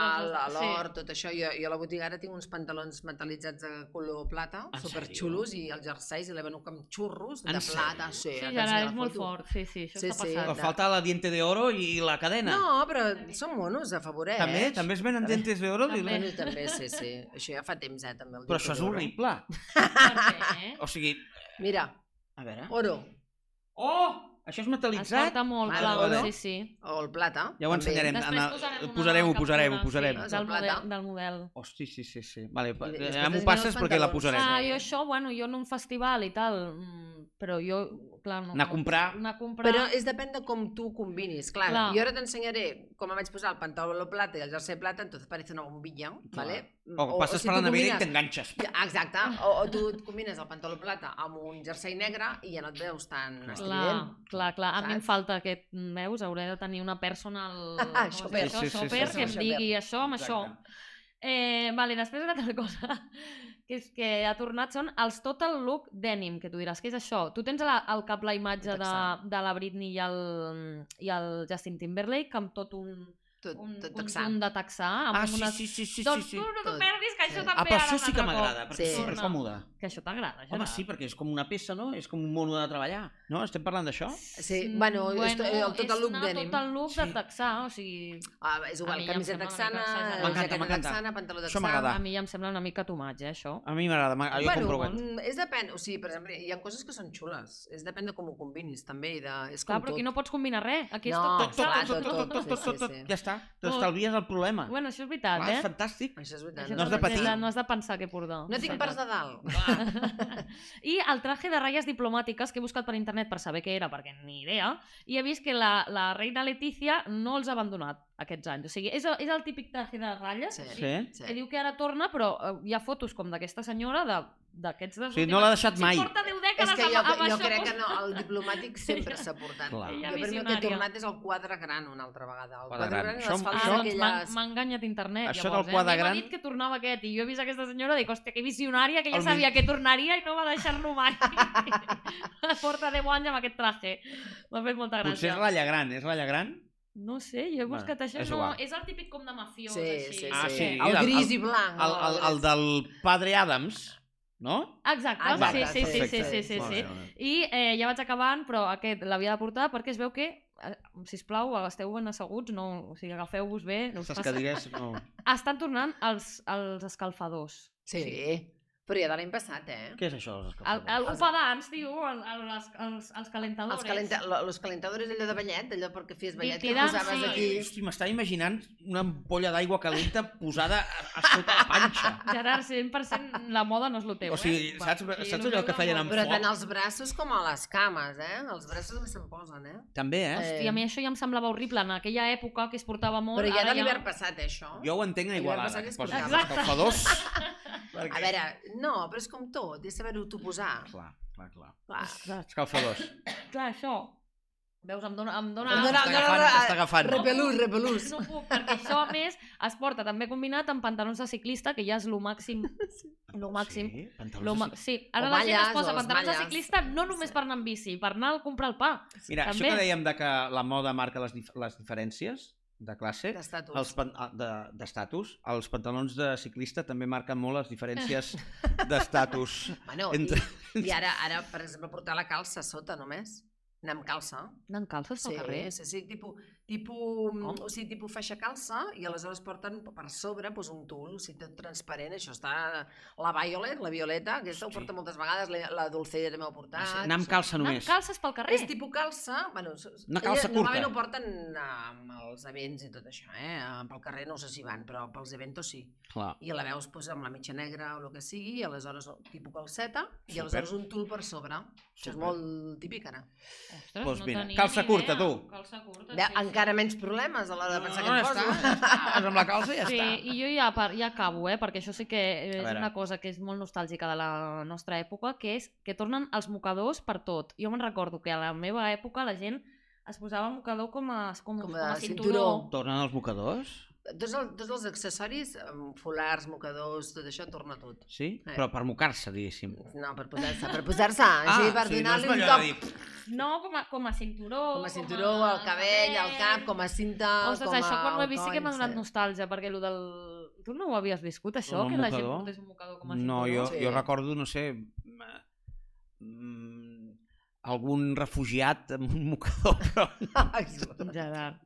l'or, tot això. Jo, jo a la botiga ara tinc uns pantalons metal·litzats de color plata, En superxulos, i els jerseis i l'he venut com xurros En de plata. Sí, Sí, ja ensenyo és molt fort, sí, sí, això Sí, està sí. passant. Però falta la diente de oro i la cadena. No, però són monos, afavoreix. També? També es venen dientes de oro? També. Bueno, també, sí, sí. Això ja fa temps, eh, també. El Però això és d'Oro. horrible. Per què? O sigui, Mira, a veure... oro, Oh! Això és Es metal·litzat? porta molt, clar, vale. sí, sí. o el plata. Ja ho ensenyarem. Després posarem una posarem-ho, posarem-ho, captura, posarem. Sí, del, el plata. model, del model. Hosti, sí, sí, sí. Vale, I ja m'ho es passes perquè la posarem. Ah, jo això, bueno, jo en un festival i tal, mm, però jo, clar, no... Anar a comprar. Anar a comprar... Però és depèn de com tu combinis. Clar, Clar. jo ara t'ensenyaré com em vaig posar el pantaló plata i el jersei plata, entonces parece una bombilla, Clar. ¿vale? O, passes si per la nevera i combines- t'enganxes. Ja, Exacte, o, o tu et combines el pantaló plata amb un jersei negre i ja no et veus tan Clar. estrident. Clar, clar, a mi em falta aquest, veus, hauré de tenir una personal... [laughs] Ah, shopper. això, Sí, sí, sí, shopper, sí, que em sí. digui això amb això. Exacte. Eh, vale, després una altra cosa [laughs] que és que ha tornat són els total look denim, que tu diràs, què és això? Tu tens a la, al cap la imatge de, de la Britney i el, i el Justin Timberlake amb tot un, Tot, un tot texà. conjunt de texà, amb Ah, sí, unes... sí, sí, sí, doncs sí. tu no t'ho Tot. perdis, que això Sí. també Ah, però ara això un sí que m'agrada, perquè Sí. és supercòmode. Que això t'agrada, Home, sí, perquè és com una peça, no? És com un mono de treballar. No? Estem parlant d'això? Sí, Mm, bueno, és to- el total és look anar denim. total look de Sí. texà, o sigui... Ah, és igual, texana, exagerat. M'encanta, jaqueta m'encanta. texana, pantaló m'agrada. A mi ja em sembla una mica eh, això. A mi m'agrada, jo bueno, compro mm, és depèn, o sigui, per exemple, hi ha coses que són xules, és depèn de com ho combinis, també, i de, és Clar, com però tot. aquí no pots combinar res. Aquí és No, tot texà. clar, tot, tot, tot, tot, sí, tot, sí, tot, tot. sí. Ja està, Tot. T'estalvies el problema. Bueno, això és veritat, Clar, és eh? fantàstic. Això és veritat. Això No has de patir. No has de pensar què portar. No tinc parts de dalt. [laughs] I el traje de ratlles diplomàtiques que he buscat per internet per saber què era, perquè ni idea, i he vist que la, la reina Letícia no els ha abandonat aquests anys. O sigui, és el, és el típic traje de ratlles Sí. Sí? que diu que ara torna, però eh, hi ha fotos com d'aquesta senyora de d'aquests... O sigui, no l'ha deixat mai. Si porta 10 dècades És que jo, amb, amb jo això... crec que no, el diplomàtic sempre s'ha portat. Clar. Jo per mi el que he tornat és el quadre gran una altra vegada. El Quadre quadre gran. gran i Això- les faldes Ah, doncs m'ha aquelles... m'ha enganyat internet, Això llavors, del quadre eh? A mi gran- M'ha dit que tornava aquest, i jo he vist aquesta senyora i dic, hòstia, que visionària, que ja El mi- sabia que tornaria i no va deixar-lo mai. [laughs] Porta 10 anys amb aquest traje. M'ha fet molta gràcia. Potser és ratlla gran, és ratlla gran? No sé, jo he Bueno, buscat això. és no, igual. és el típic com de mafiós, Sí, així. sí, sí. Ah, sí. El el- gris el- i blanc. El, el, el del padre Adams, no? Exacte, Ah, sí, vale, sí, sí, sí, sí, sí, sí. bé. I eh, ja vaig acabant, però aquest l'havia de portar perquè es veu que, eh, sisplau, esteu ben asseguts, no, o sigui, agafeu-vos bé. No us passa... cadires no... Estan tornant els, els escalfadors. Sí, però ja de l'any passat, eh? Què és això, els El, el Upadans, diu, el, el, els, els, els calentadors. Els, calenta lo- los calentadors allò de ballet, allò perquè feies ballet, que posaves sí. aquí... Hosti, m'estava imaginant una ampolla d'aigua calenta posada a, a sota la panxa. Gerard, 100% la moda no és el teu, O sigui, eh? saps- saps el allò que feien amb. Però foc. tant als braços com a les cames, eh? Els braços també se'n posen, eh? També, eh? Eh, Hosti, a mi això ja em semblava horrible en aquella època que es portava molt. Però ja de l'hivern passat, eh, això? Jo ho entenc a Igualada. passat que es portava. [laughs] escalfadors. A veure, no, però és com tot, és saber-ho tu posar. Clar, clar, clar. Clar. Escalfadors. clar, això. Veus, em dona... Em dona... Em dona- Està em dona- agafant, està agafant. Repelús, repelús. No puc, perquè això, a més, es porta també combinat amb pantalons de ciclista, que ja és lo màxim. Lo màxim. Sí, Lo pantalons ma... de Sí, ara O la gent es posa pantalons de ciclista no només per anar amb bici, per anar a comprar el pa. Mira, També. això que dèiem de que la moda marca les, dif les diferències de classe, D'estatus. els pan- ah, de- d'estatus, els pantalons de ciclista també marquen molt les diferències [laughs] d'estatus. Bueno, entre- i, i ara, ara, per exemple, portar la calça a sota només. Anar amb calça. Anant calces pel Sí, carrer. sí, sí, tipus, tipus, Com? o sigui, tipus faixa calça i aleshores porten per sobre doncs, un tul, o sigui, tot transparent, això està... La Violet, la Violeta, aquesta ho porta moltes vegades, la, la Dulceida també ho ha portat. Anar amb calça Anar només. amb calces pel carrer. És tipus calça, bueno, Una calça ella Normalment curta. ho porten amb els events i tot això, eh? Pel carrer no sé si van, però pels eventos sí. Clar. I la veus doncs, amb la mitja negra o el que sigui, i aleshores tipus calceta, i Super. aleshores un tul per sobre. Això és Super. molt típic ara. Ostres, Doncs no mira, tenia calça ni curta, idea. tu. Calça curta, Ve, sí, encara menys problemes a l'hora de pensar no, ja em poso. està, ja amb la calça i ja Sí, està. i jo ja, per, ja acabo, eh, perquè això sí que és una cosa que és molt nostàlgica de la nostra època, que és que tornen els mocadors per tot. Jo me'n recordo que a la meva època la gent es posava mocador com a, com, Com com a a, cinturó. cinturó. Tornen els mocadors? Tots, el, tots els accessoris, folars, mocadors, tot això, torna tot. Sí? Eh. Però per mocar-se, diguéssim. No, per posar-se, per posar-se, [laughs] per Ah, sí, no donar-li és un toc. dir, No, com a, com a cinturó. Com a cinturó, al cabell, al cap, com a cinta, Ostres, com a... això quan ho he vist sí que m'ha donat sí. nostàlgia, perquè el del... Tu no ho havies viscut, això? El Que la gent portés un mocador com a No, cinturó? jo, Sí. jo recordo, no sé, mm, algun refugiat amb un mocador, però [laughs] Gerard.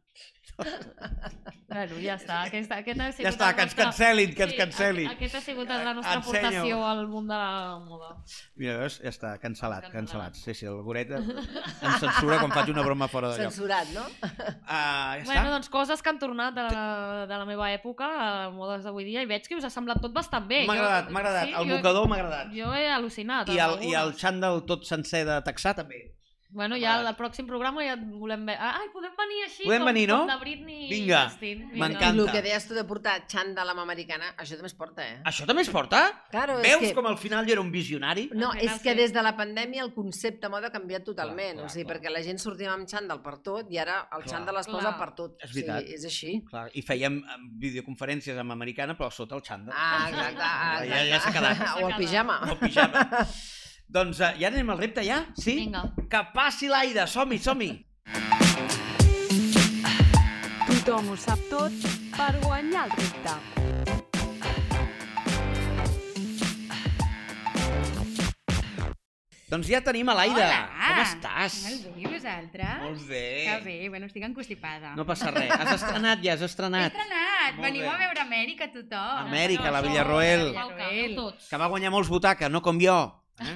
[laughs] bueno, ja està. Aquesta, aquesta ha sigut ja està, que ens nostre- cancel·lin, que ens Sí, cancel·lin. aqu- Aquesta ha sigut la nostra Ensenya-ho. aportació al món de la moda. Mira, veus? Ja està, cancel·lat, Cancel·lat. cancel·lat. Sí, sí, el Goret em [laughs] censura quan faig una broma fora de lloc. Censurat, no? Uh, ja Bueno, està? doncs coses que han tornat de la, de la meva època a modes d'avui dia i veig que us ha semblat tot bastant bé. M'ha agradat, m'ha agradat. Sí, El mocador m'ha agradat. Jo he al·lucinat. I el, I el xandall tot sencer de Texà també. Bueno, ja al pròxim programa ja et volem veure. Ai, podem venir així, Podem com, venir, no? com de Britney Vinga, i Justin. m'encanta. El que deies tu de portar xandall amb americana, això també es porta, eh? Això també es porta? Claro, Veus és que... com al final jo era un visionari? No, Al final és que sí. des de la pandèmia el concepte moda ha canviat totalment, Clar, clar, o sigui, clar. perquè la gent sortia amb xandall per tot i ara el Clar. xandall es posa Clar. per tot. És veritat. O sigui, és així. Clar, I fèiem eh, videoconferències amb americana, però sota el xandall. Ah, exacte. Ah, Ja- ja s'ha quedat. [laughs] O el pijama. O el pijama. [laughs] doncs uh, ja anem al repte, ja? Sí? Vinga. Que passi l'aire, som-hi, som-hi. Tothom ho sap tot per guanyar el repte. Doncs ja tenim a l'Aida. Hola! Com estàs? Molt bé, i vosaltres? Molt bé. Que bé, bueno, estic encostipada. No passa res. Has estrenat ja, has He estrenat. estrenat! Molt Veniu bé. a veure Amèrica tothom. Amèrica, la Villarroel. Villarroel. Que va guanyar molts butaca, no com jo. Eh?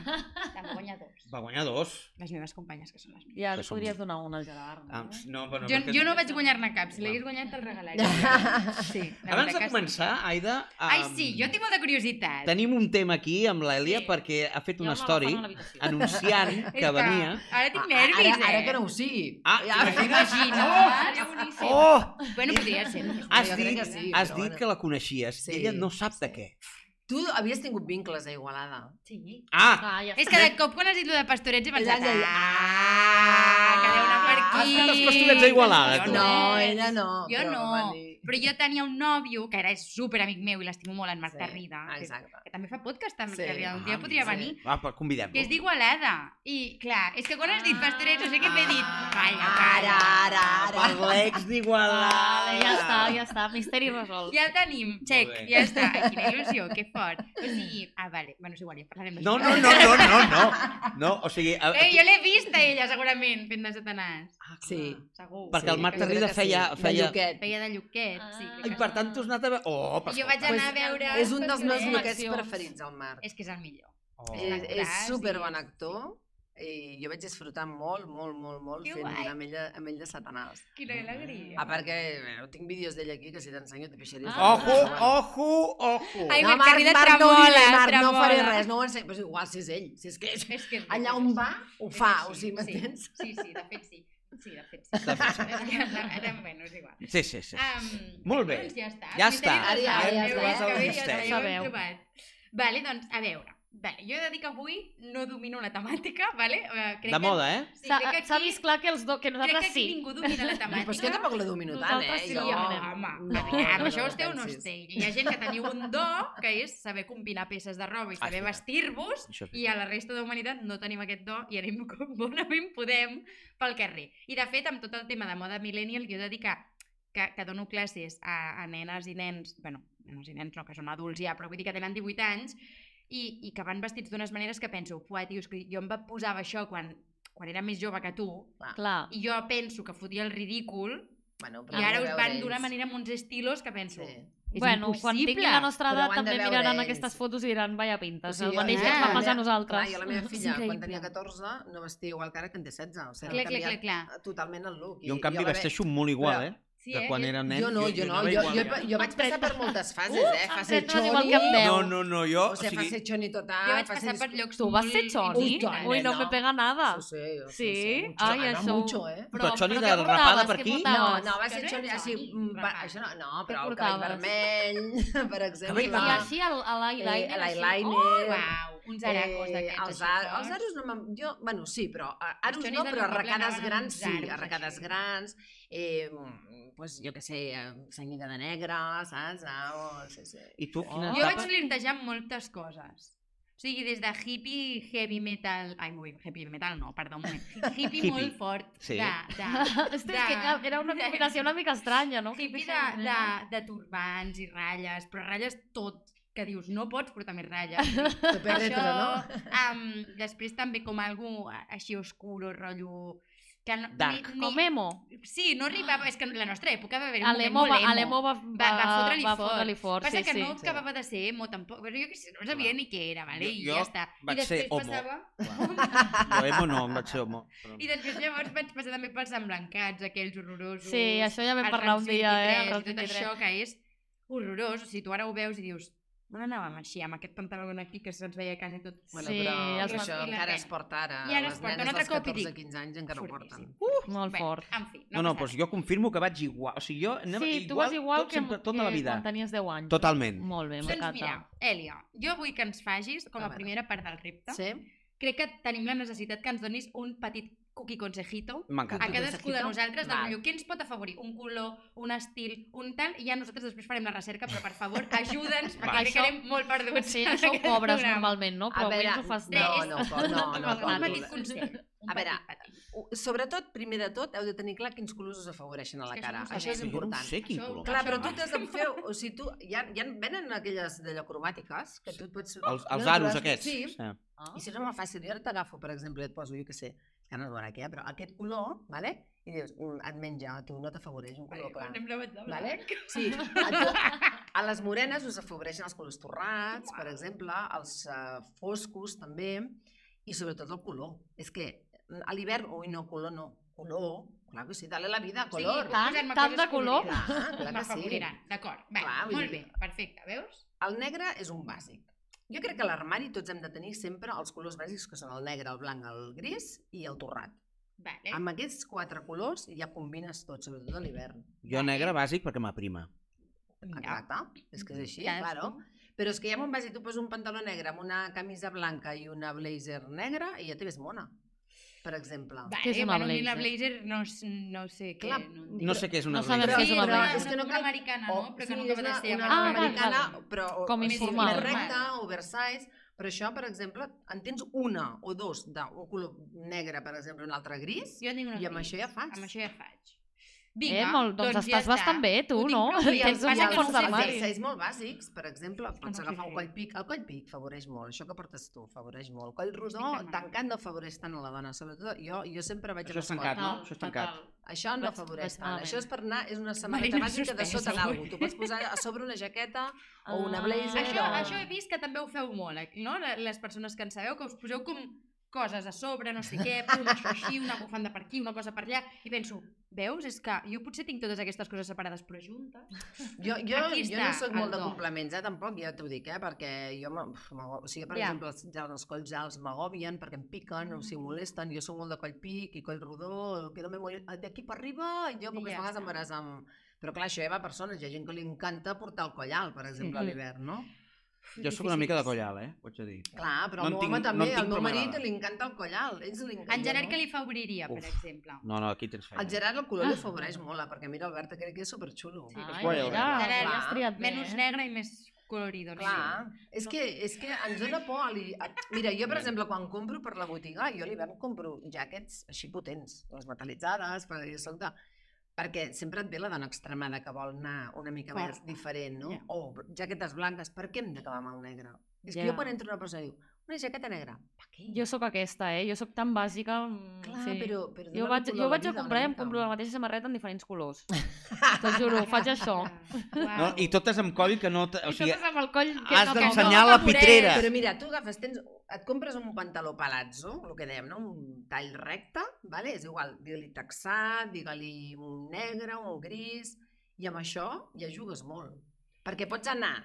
També guanya dos. Va guanyar dos. Les meves companyes, que són les meves. Ja Que ens som- podries donar un al Gerard. Ah, No? no, bueno, Jo, perquè- jo no vaig guanyar-ne cap, si l'hagués guanyat te'l regalaria. Sí, Abans de que començar, Aida... Sí. Ai, sí, jo tinc molta curiositat. Tenim un tema aquí amb l'Èlia Sí. perquè ha fet una un story anunciant És [laughs] que venia... Ara tinc nervis, ara, ara eh? que no ho sigui. Ah, ja, t'imagines? Seria boníssim. Oh! Bueno, podria ser. no? Has dit, que sí, has dit que la coneixies. Sí, Ella no sap de sí. què. Tu havies tingut vincles a Igualada. Sí. Ah! Ah, ja És que de cop quan has dit lo de pastorets he pensat, ah, que deu anar per Has aquí. fet els pastorets a Igualada, Jo tu. No, ella no. Jo però no, però jo tenia un nòvio que era super amic meu i l'estimo molt, en Marc Sí, Tarrida, que, Exacte. Que també fa podcast, també, Sí. que un dia Ah, podria sí. venir, Va, però convidem-lo. que és d'Igualada. I, clar, és que quan has dit pastorets, no sé què m'he dit. Calla, Ara, calla. ara, ara. Per l'ex d'Igualada. Ja està, ja està. Misteri resolt. Ja el tenim, check, ja està. Quina il·lusió, que fort. O sigui, ah, vale, bueno, és igual, ja parlarem d'això. No, no, no, no, no, no. No, o sigui... a- Eh, jo l'he vist a ella, segurament, fent de satanàs. Ah, clar. Sí. Segur. Perquè el Marc Tarrida que feia- De feia- Lluquet. Feia de Lluquet, sí. Ah. I per sí. tant tu has anat a veure... Oh, Jo vaig anar a veure... És un dels meus lluquets. Preferits, el Marc. És que és el millor. Oh. És, és super bon actor i jo vaig disfrutar molt, molt, molt, molt Que fent guai. amb ell, amb ell de Satanàs. Quina alegria. Ah, perquè bueno, tinc vídeos d'ell aquí que si t'ensenyo te pixaries. Ah. Ojo, ojo, ojo. Ai, no, Marc Marc, Marc, no, diré, Marc, no faré res, no ho ensenyo. Però és igual, si és ell, si és que és... És que allà on va, ho És fa, així, o sigui, m'entens? Sí, sí, de fet sí. Sí, de fet sí. De fet, sí. És que, de- bueno, és igual. Sí, sí, sí. Um, Molt bé. Doncs ja està. Ja està. Ara ja- resolt. ja Heu està. vist que bé, ja Misteri. està, ja ho hem Sabeu. trobat. Vale, doncs, a veure. Vale, jo he de dir que avui no domino la temàtica, vale? Uh, crec De moda, eh? Que, sí, S'ha crec que s'ha aquí, vist clar que, els do, que crec que nosaltres aquí sí. ningú domina la temàtica. [laughs] Però és que jo tampoc la domino tant, Nosaltres eh? sí Jo... dominem. home, No, no, no, això no us té o no us té. Hi ha gent que teniu un do, que és saber combinar peces de roba i Ah, saber veritat. vestir-vos, i a la resta de humanitat no tenim aquest do i anem com [laughs] bonament podem pel carrer. I de fet, amb tot el tema de moda millennial, jo he de dir que, que, que dono classes a, a nenes i nens, bueno, nenes i nens no, que són adults ja, però vull dir que tenen 18 anys, i, i que van vestits d'unes maneres que penso, fuà, tio, és que jo em posava això quan, quan era més jove que tu, Clar. i jo penso que fotia el ridícul Bueno, però I ara us van d'una manera amb uns estilos que penso... Sí. És bueno, quan impossible. tinguin la nostra Però edat també miraran ells. aquestes fotos i diran, vaya pintes, O sigui, el jo- mateix que ens va passar a nosaltres. Clar, jo la meva filla, quan increïble. tenia 14, no vestia igual que ara que en té 16. O sigui, Clar, clar, clar, canviat clar. totalment el look. Jo, en canvi, ve- vesteixo molt igual, Però- eh? Sí, De eh? quan era nen. Jo no, jo no, jo, igual, jo, ja. jo vaig passar per moltes fases, eh? Fase que xoni, deu. No, no, no, jo... o sigui, fase xoni total, Jo vaig passar per llocs Tu vas ser xoni? Ui, no me pega nada. Sí, sí, sí, Sí? Ai, això- mucho, eh? Però xoni què de rapada per aquí? No, no, va ser no xoni, així, xoni, mm, això no, no, però el cabell vermell, per exemple. I així l'eyeliner. Eh, l'eyeliner. Uau, uns aracos Eh, d'aquests els, els aros no. Jo, bueno, sí, però eh, aros no, però arracades grans sí, arracades grans, eh, pues, jo què sé, eh, senyida de negre, saps? Ah, oh, sí, sí. I tu, quina Oh. Jo vaig flintejar amb moltes coses. O sigui, des de hippie, heavy metal... Ai, ui, heavy metal no, perdó, un moment. [laughs] Hippie, Hippie. molt fort. Sí. De, de, [laughs] Ostres, que era- una combinació una mica estranya, no? hippie de, de, de turbans i ratlles, però ratlles tot que dius, no pots portar més ratlles. [laughs] Retro, no? Um, després també com algú així oscuro, rotllo... Que no, Dark. Ni, Com ni, emo. sí, no arribava... És que en la nostra època va haver un moment molt emo. a l'emo va, va, va fotre-li va fort. fotre-li fort, Passa sí, que sí. no sí. acabava de ser emo tampoc, però jo que sé, no sabia ni què era, vale? Jo- I jo ja està. vaig I després ser homo. passava... Jo emo no, em vaig ser homo. Però... I després llavors vaig passar també pels emblancats, aquells horrorosos. Sí, això ja vam el parlar un dia, eh, 23, el I tot 23. això que és horrorós. O sigui, tu ara ho veus i dius, on anàvem així, amb aquest pantaló aquí que se'ns veia quasi tot... Bueno, Sí, però els això encara es porta ara. I ara es les porta, un nenes altre dels cop i 14 dic, 15 anys encara ho porten. fortíssim. Molt Bé, fort. En fi, No, no, passa doncs jo confirmo que vaig igual. O sigui, jo anava Sí, igual, tu vas igual tot, que, sempre, tota la que vida. quan tenies 10 anys. Totalment. Molt bé, Doncs m'encanta. mira, Èlia, jo vull que ens facis, com A a primera part del repte, Sí? crec que tenim la necessitat que ens donis un petit cookie consejito a cadascú de nosaltres del rotllo. Què ens pot afavorir? Un color, un estil, un tal, i ja nosaltres després farem la recerca, però per favor, [laughs] ajuda'ns, perquè Va. crec que anem molt perduts. Sí, això cobres programa. normalment, no? Però A veure, ens ho fas no, gratis. no, no, no, Un no, petit no. consell. A veure, Sobretot, primer de tot, heu de tenir clar quins colors us afavoreixen a la cara. això no Això és sabem. Jo no important. sé quin Això- color. Clar, però tu Això- t'has de fer... [laughs] O sigui, tu... Ja, ja venen aquelles d'allò cromàtiques, que tu et pots... Els, Jo els no aros aquests. Sí, Ah. i si no és molt fàcil, jo ara t'agafo, per exemple, i et poso, jo què sé, que no es veurà què, però aquest color, vale? i dius, mm, et menja, a tu no t'afavoreix un color clar. Anem de Vale? Sí, a, tu, a les morenes us afavoreixen els colors torrats, per exemple, els uh, foscos també, i sobretot el color. És que mm, a l'hivern, ui, no, color no, color, clar que sí, dale la vida, color. Sí, Tant- tant de color? Clar, clar que sí. D'acord. Molt bé, perfecte, veus? El negre és un bàsic. Jo crec que a l'armari tots hem de tenir sempre els colors bàsics, que són el negre, el blanc, el gris i el torrat. Vale. Amb aquests quatre colors ja combines tot, sobretot a l'hivern. Jo negre bàsic perquè m'aprima. Exacte, és que és així, Cadascú. claro. Però és que ja m'ho vas i tu poses un pantaló negre amb una camisa blanca i una blazer negra i ja te ves mona, per exemple. Vale, Què és una bueno, a mi la blazer? blazer no, no sé què. Clar, no, No sé què és una No blazer. què és una però blazer. és que no una cal- americana, O- no? Però que sí, no és acaba de una, ser una Ah, val, americana, val. però o- Com o sigui, informal. més recta, oversize, però això, per exemple, en tens una o dos d'un color negre, per exemple, un altre gris, Jo en tinc una i amb gris. això ja fas. Amb això ja faig. Eh, molt, doncs, ja estàs està. bastant bé, tu, no? [laughs] Tens els, un bon fons d'armari. jerseis molt bàsics, per exemple, pots no agafar un coll pic. El coll pic favoreix molt, això que portes tu favoreix molt. Coll rodó, d'acord. tancat no afavoreix tant a la dona, sobretot jo, jo sempre vaig Això a és tancat, l'escola. no? Això és tancat. Això no vaig tant. Això és per anar, és una samarreta no bàsica de sota d'algú. Tu pots posar a sobre una jaqueta o una Ah. blazer. Això, o... això he vist que també ho feu molt, eh, no? Les persones que en sabeu, que us poseu com coses a sobre, no sé què, pum, això així, una bufanda per aquí, una cosa per allà, i penso, veus? És que jo potser tinc totes aquestes coses separades, però juntes... Jo, jo, Aquí jo no sóc molt de complements, eh, tampoc, ja t'ho dic, eh, perquè jo, o sigui, per Ja. exemple, els, ja els colls alts m'agobien perquè em piquen, o sigui, molesten, jo sóc molt de coll pic i coll rodó, quedo d'aquí per arriba, i jo poques Ja vegades em amb... Però clar, això ja va a persones, hi ha gent que li encanta portar el coll alt, per exemple, a Mhm. l'hivern, no? Jo sóc una mica de coll alt, eh? Ho haig de dir. Clar, però No el meu tinc- home no també, tinc, al meu marit li encanta el coll alt, ells li encanta. En Gerard, no? què li favoriria, per Uf. exemple? No, no, aquí tens feina. Al Gerard el color li afavoreix molt, eh, perquè mira, Albert, crec que és superxulo. Sí, Ai, Spoiler. mira, Gerard, has triat bé, Menys eh? negre i més colorido. no Clar, és que, és que ens dona por. A li... Mira, jo, per exemple, quan compro per la botiga, jo a l'hivern compro jaquets així potents, les metalitzades, perquè jo soc de... Perquè sempre et ve la dona extremada que vol anar una mica més diferent, no? Ja. O jaquetes blanques, per què hem d'acabar amb el negre? És Ja. que jo quan entro una persona diu, una jaqueta negra, per què? Jo sóc aquesta, eh? Jo sóc tan bàsica... mm, Clar, Sí. però, però Jo vaig, jo vaig a comprar i em compro la mateixa samarreta en diferents colors. [laughs] Te'l juro, faig [laughs] això. No? I totes amb codi que no... O I sigui, totes amb el coll que has no, que d'ensenyar no la pitrera. Però mira, tu agafes, tens, et compres un pantaló palazzo, el que dèiem, no? un tall recte, vale? és igual, digue-li texat, digue-li un negre, un gris, i amb això ja jugues molt. Perquè pots anar...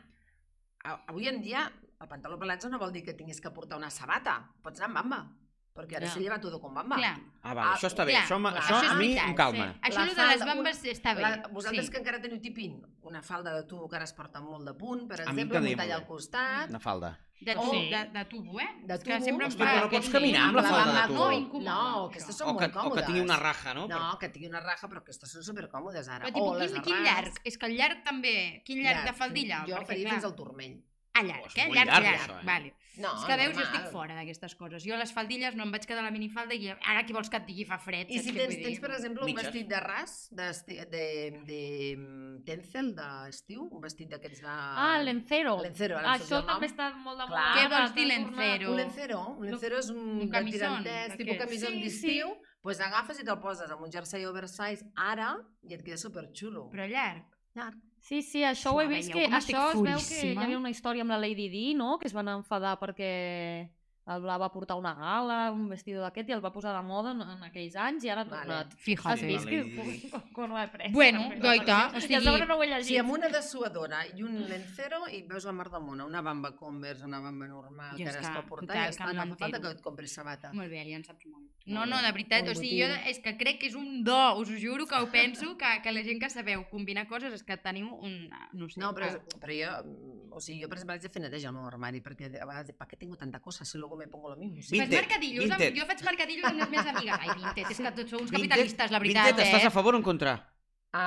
Avui en dia, el pantaló palazzo no vol dir que tinguis que portar una sabata, pots anar amb bamba, perquè ara Ja. se lleva tot con bamba. Clar, Ah, Ah, això està bé. clar, això clar, això això a mi veritat, em calma. sí. Això La de les bambes un- està bé. La, vosaltres sí. que encara teniu tipin una falda de tubo que ara es porta molt de punt, per exemple, un tall al costat, Una falda. De, Oh. sí. de, de tubo, eh? De És que tubo. sempre fa... però no pots caminar amb la falda de tubo. No, No, incòmode, no, aquestes són O que, molt o que còmodes. tingui una raja, no? No, que tingui una raja, però aquestes són supercòmodes ara. Però, tipus, o les quin, quin llarg? És que el llarg també... Quin llarg de faldilla? Jo Perquè, faria clar, fins al turmell. Ah, llarg, Oh, eh? Llarg, llarg, llarg. això, eh? Vale. No, és que veus, jo estic fora d'aquestes coses. Jo a les faldilles no em vaig quedar a la minifalda i ara qui vols que et digui fa fred. I si tens, tens per exemple, un Mitges. vestit de ras, de, de, de, mm, tencel, d'estiu, un vestit d'aquests de... Ah, l'encero. L'encero, ara Ah, Això el nom. també està molt de moda. Què vols dir, l'encero? Un lencero, un lencero és un, Un camisón, tipus d'aquests. camisó Sí, d'estiu, pues agafes i te'l poses amb un jersei oversize ara i et queda superxulo. Però llarg. Llarg. Sí, sí, això ho he vist, que això es veu que hi havia una història amb la Lady Di, no?, que es van enfadar perquè el Bla va portar una gala, un vestido d'aquest, i el va posar de moda en, en aquells anys, i ara ha Vale. tornat. Has Fíjate. vist La que ho he pres? Bueno, goita, o I a sigui, sobre no ho he llegit. Sí, amb una dessuadora i un lencero i veus la mar del món, una bamba Converse, una bamba normal, Jo que ara es pot portar total, i està, no no fa falta que et compris sabata. Molt bé, ja en saps molt. No, no, de veritat, o sigui, jo és que crec que és un do, us ho juro que ho penso, que, que la gent que sabeu combinar coses és que teniu un... No sé. No, però, però jo, o sigui, jo per exemple haig de fer neteja al meu armari perquè a vegades, ¿para qué tengo tanta cosa si luego me pongo lo mismo? Sí. Fas Vinted, mercadillos, amb, jo faig mercadillos amb les meves amigues. Ai, Vinted, és que tots sou uns capitalistes, la veritat, Vinted, estàs eh? a favor o en contra? Uh,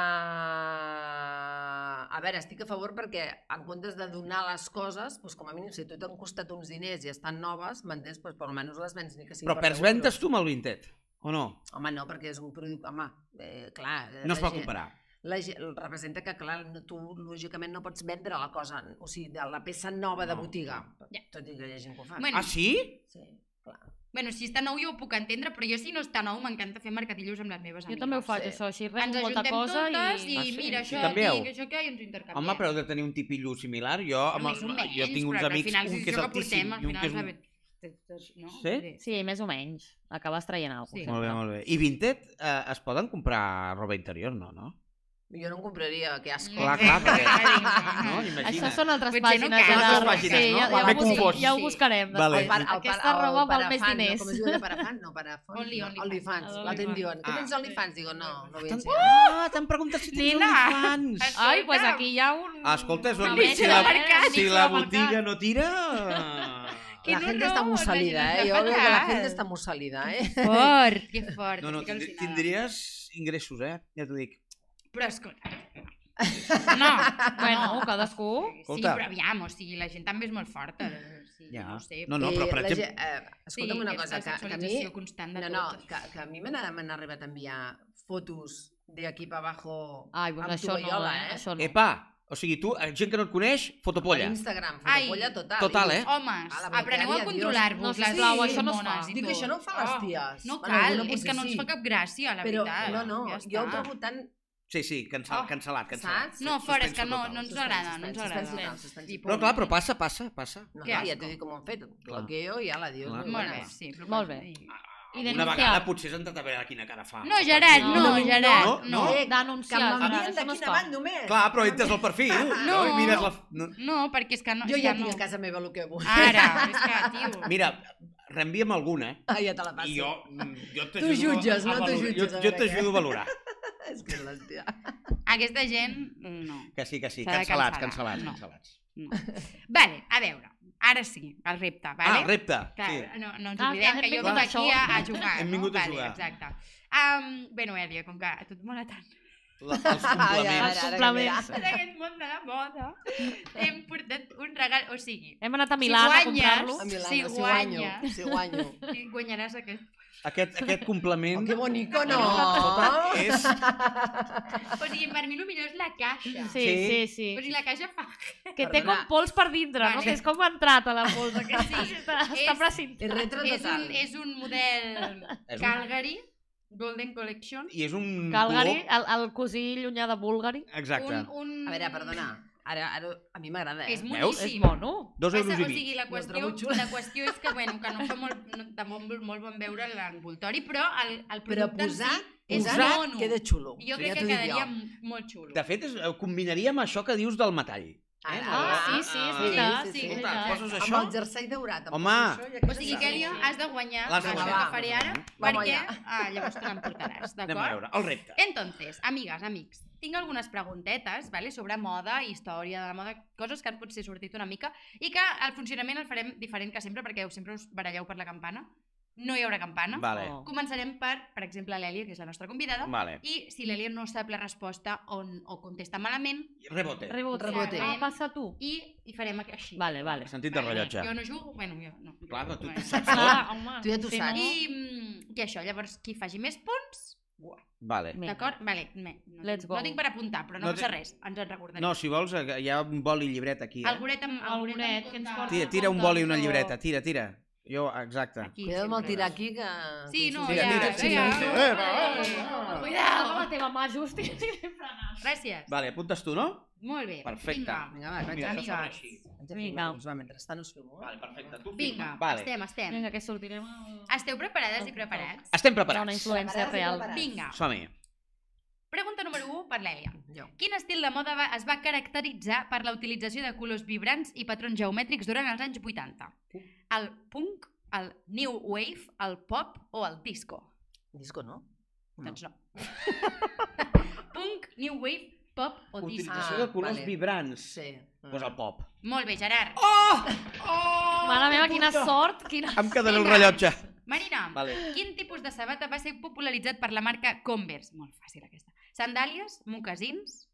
a veure, estic a favor perquè en comptes de donar les coses, doncs com a mínim si a tu t'han costat uns diners i estan noves, m'entens? Doncs per almenys les vens ni que sigui Però per perds 10 ventes tu amb el Vinted, o no? Home, no, perquè és un producte... Home, eh, clar... eh, No es la pot gent- comparar. La representa que, clar, no, tu lògicament no pots vendre la cosa, o sigui, de la peça nova de No. botiga, Ja. tot i que hi ha gent que ho fa. Bueno, Ah, sí? Sí, clar. Bueno, si està nou jo ho puc entendre, però jo si no està nou m'encanta fer mercadillos amb les meves Jo amigues. també ho faig, Sí. això, així Ens rebo molta ajuntem cosa totes i... i, Ah, sí? mira, Sí, això canvieu? tinc, això que i ens ho intercanviem. Home, però heu de tenir un tipillo similar. Jo, amb més o el, menys, jo tinc uns amics, al final un que és altíssim i un que és un... No? Sí? Sí, més o menys. Acabes traient alguna Sí. cosa. Molt bé, molt bé. I Vinted eh, es poden comprar roba interior, no? no? Jo no em compraria, que asco. Clar, clar, [laughs] perquè... No, No, imagina. Això són altres Potser no pàgines. cal. de Altres la- pàgines, sí, no? Ja, ja, M'he ho, confós. ja ho Sí. buscarem. Vale. després. Aquesta roba val més diners. No, com es diu de parafan? No, parafan. Only, no, OnlyFans. OnlyFans. Ah, L'altre em diuen, tu Ah. tens OnlyFans? Digo, no, no vull ensenyar. Ah, t'han preguntat si tens! OnlyFans. Ai, doncs pues aquí hi ha un... Escolta, és un- si la- Si la botiga no tira... [laughs] La gente horror, está muy la gent salida, eh? està Jo veo que la gente está muy salida, eh? Fort, que fort. No, no, tindries ingressos, eh? Ja t'ho dic. Però escolta... [laughs] No, Bueno, cadascú. Sí, Escolta. però aviam, o sigui, la gent també és molt forta. O sigui, Ja. No ho sé. No, no, però per exemple... eh, escolta'm una cosa, que, que a mi... constant de No, no, tot. que, que a mi m'han m'han arribat a enviar fotos de aquí per abajo Ai, doncs amb això no, tovallola, eh? Això no. Epa, o sigui, tu, eh, gent que no et coneix, fotopolla. Instagram, Ai, fotopolla total. total, I eh? Homes, A la apreneu a controlar-vos. No, les sisplau, això no es fa. i Dic, tot. això no ho fan les ties. No Bueno, cal, alguna és que no ens sí. fa cap gràcia, la Però, veritat. no, no, ja jo ho està. trobo tan... Sí, sí, cancel, Oh, cancel·lat, cancel·lat. saps? No, fora, és que no, no ens Suspens, agrada, no ens agrada. suspens, suspens, I suspens. Però clar, però passa, passa, passa. No, ja asco. t'he dit com ho han fet. Clar. Bloqueo i ala, adiós. Molt bé, sí. Però Molt bé. I... Una vegada potser s'han entrat a veure quina cara fa. No, Gerard, no, No, Gerard, no, no. no. Eh, Denunciar, que m'envien de no quina fa. banda només. Clar, però entres el perfil. [laughs] No. I mires la... No. No, perquè és que no. Jo ja tinc no. a casa meva el que vull. Ara, [laughs] és que, tio... Mira, reenvia'm alguna, eh? Ah, ja te la passo. I jo, mm, jo Tu t'ajudo jutges, a no? Tu valorar. jutges, Jo, jo t'ajudo a valorar. És que l'hòstia. [laughs] Aquesta gent, no. Que sí, que sí. Cancel·lats, cancel·lats, No. cancel·lats. no. Vale, a veure, ara sí, el repte, vale? Ah, repte. Clar, Sí. no, no ens Ah, oblidem hem que jo vinc a aquí a, a jugar. Hem no? vingut a vale, jugar. Exacte. Um, bueno, Èlia, com que a tu et mola tant la, [laughs] els Ai, complements. ara, ara. En aquest món de la moda hem portat un regal, o sigui, Hem anat a Milà a guanyes- comprar-lo. A Milano, Si si, guanyo, guanya. si guanyo. si guanyaràs aquest. Aquest, aquest complement... Oh, que bonico, no? no, és... O sigui, per mi el millor és la caixa. Sí, Sí. sí, sí. O sigui, la caixa fa... Que té Perdona. com pols per dintre, no? Vale. Que és com ha entrat a la pols. Que sí, està, és- està precint. És És un, és un model És un- Calgary, Golden Collection. I és un Calgary, color... el, el cosí llunyà de Bulgari. Exacte. Un, un... A veure, perdona. Ara, ara a mi m'agrada, eh? És Veus? moníssim. És mono. Dos euros Passa- i o mig. sigui, la qüestió, la qüestió és que, bueno, que no fa molt, no, de molt, molt bon veure l'envoltori, però el, el Però producte posar, en si és posar mono. queda xulo. Jo Ja crec t'ho que quedaria jo. molt xulo. De fet, és, eh, combinaria amb això que dius del metall. Ara, Ah, sí, sí, és veritat. sí, sí, és Escolta, veritat. poses Amb això... el jersei daurat. amb Home! això, O sigui, que Kèlia, has de guanyar L'has de això guanyar. que faré ara, perquè ah, llavors te l'emportaràs, Anem a d'acord? veure, el repte. Entonces, amigues, amics, tinc algunes preguntetes vale, sobre moda, història de la moda, coses que han potser sortit una mica i que el funcionament el farem diferent que sempre perquè sempre us baralleu per la campana. No hi haurà campana. Vale, Oh. Començarem per, per exemple, l'Èlia, que és la nostra convidada, vale. i si l'Èlia no sap la resposta o, o contesta malament, Rebote. Rebote. Rebote. Ah, passa tu. i, i farem així. Vale, vale. Sentit de rellotge. Jo no jugo, bueno, jo no. Clar, però tu- Bueno, tu saps Ah, home. Tu ja t'ho saps. I, mm, I això, llavors, qui faci més punts, guai. Vale. D'acord? Vale, me, no, Let's tinc, go. no tinc per apuntar, però no, No passa res, ens en recordarem. No, si vols, eh, hi ha un boli i llibret aquí. El Eh? goret amb... El goret, que ens porta- Tira, tira un boli i una llibreta, tira, tira. Jo, exacte. Aquí, Cuidado amb el tirar aquí, que... Sí, no, ja, ja, tira, ja. Eh, va, va, va, va. Cuidado, la teva mà just. [laughs] Gràcies. Vale, apuntes tu, no? Molt bé. Perfecte. Vinga, Vinga, va, vaig Mira, a això ficar. serà així. Vaig a Vinga. Doncs va, mentrestant us filmo. Vale, perfecte. Tu Vinga. Vale. estem, estem. Vinga, que sortirem al... Esteu preparades i preparats? Estem Dona preparats. influència Preparats i real. preparats. Vinga. Som-hi. Pregunta número 1 per l'Èlia. Jo. Quin estil de moda va, es va caracteritzar per la utilització de colors vibrants i patrons geomètrics durant els anys 80? El punk, el new wave, el pop o el disco? Disco, no? Doncs no. [laughs] punk, new wave, pop o disco? Utilització Ah, de colors vale. vibrants. Sí. Doncs el pop. Molt bé, Gerard. Oh! Oh! Mare meva, quina sort! Quina... Em quedaré el rellotge. Marina, Vale. quin tipus de sabata va ser popularitzat per la marca Converse? Molt fàcil aquesta. Sandàlies, mocasins,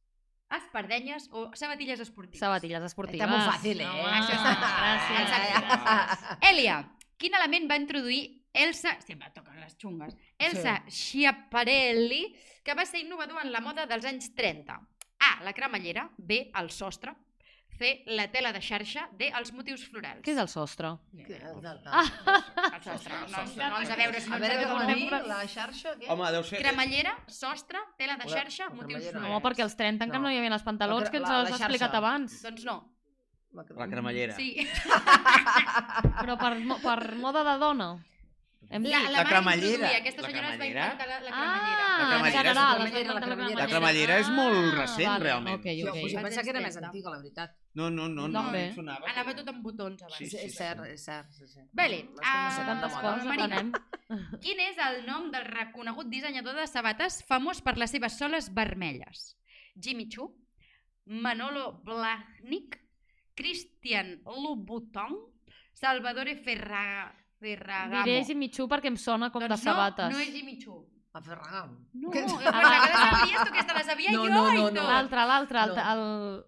espardenyes o sabatilles esportives? Sabatilles esportives. Està molt fàcil, eh? Home, Això està. Gràcies. Exacte. Èlia, quin element va introduir Elsa... Sempre toquen les xungues. Elsa Schiaparelli, que va ser innovador en la moda dels anys 30. A, la cremallera. B, el sostre. C, la tela de xarxa. D, els motius florals. Què és el sostre? Que- El Ah, sostre. No, no els a veure si no A ens veure, com a mi, dir. la xarxa, què? Home, deu ser... Cremallera, sostre, tela de xarxa, la motius cremallera. florals. no, perquè als 30 encara No. no hi havia els pantalons La- que ens la- els la has explicat xarxa. abans. Doncs no. La cremallera. Sí. Però per, mo- per moda de dona. [laughs] Hem. La, La la, cremallera. Aquesta La senyora es va cremallera? inventar la, la Ah, cremallera. La en cremallera és- general, La cremallera, la cremallera. La cremallera és molt recent, vale, realment. Ok, Jo, ok. pues jo Vaig pensava que era més 30. antiga, la veritat. No, no, no. No, no, sonava. Anava tot amb botons abans. Sí, Sí, sí, és cert, és cert. Sí, sí. Vale, ah, tant de Tantes coses Marina. aprenem. Quin és el nom del reconegut dissenyador de sabates famós per les seves soles vermelles? Jimmy Choo, Manolo Blahnik, Christian Louboutin, Salvatore Ferra... Ferragamo. Diré Jimmy Choo perquè em sona com de doncs sabates. no, no és Jimmy Choo. A Ferragam. No, Què? eh, però la que la sabies tu, aquesta la sabia No, jo no, i no, tot. no. L'altre, l'altre, el, No. el...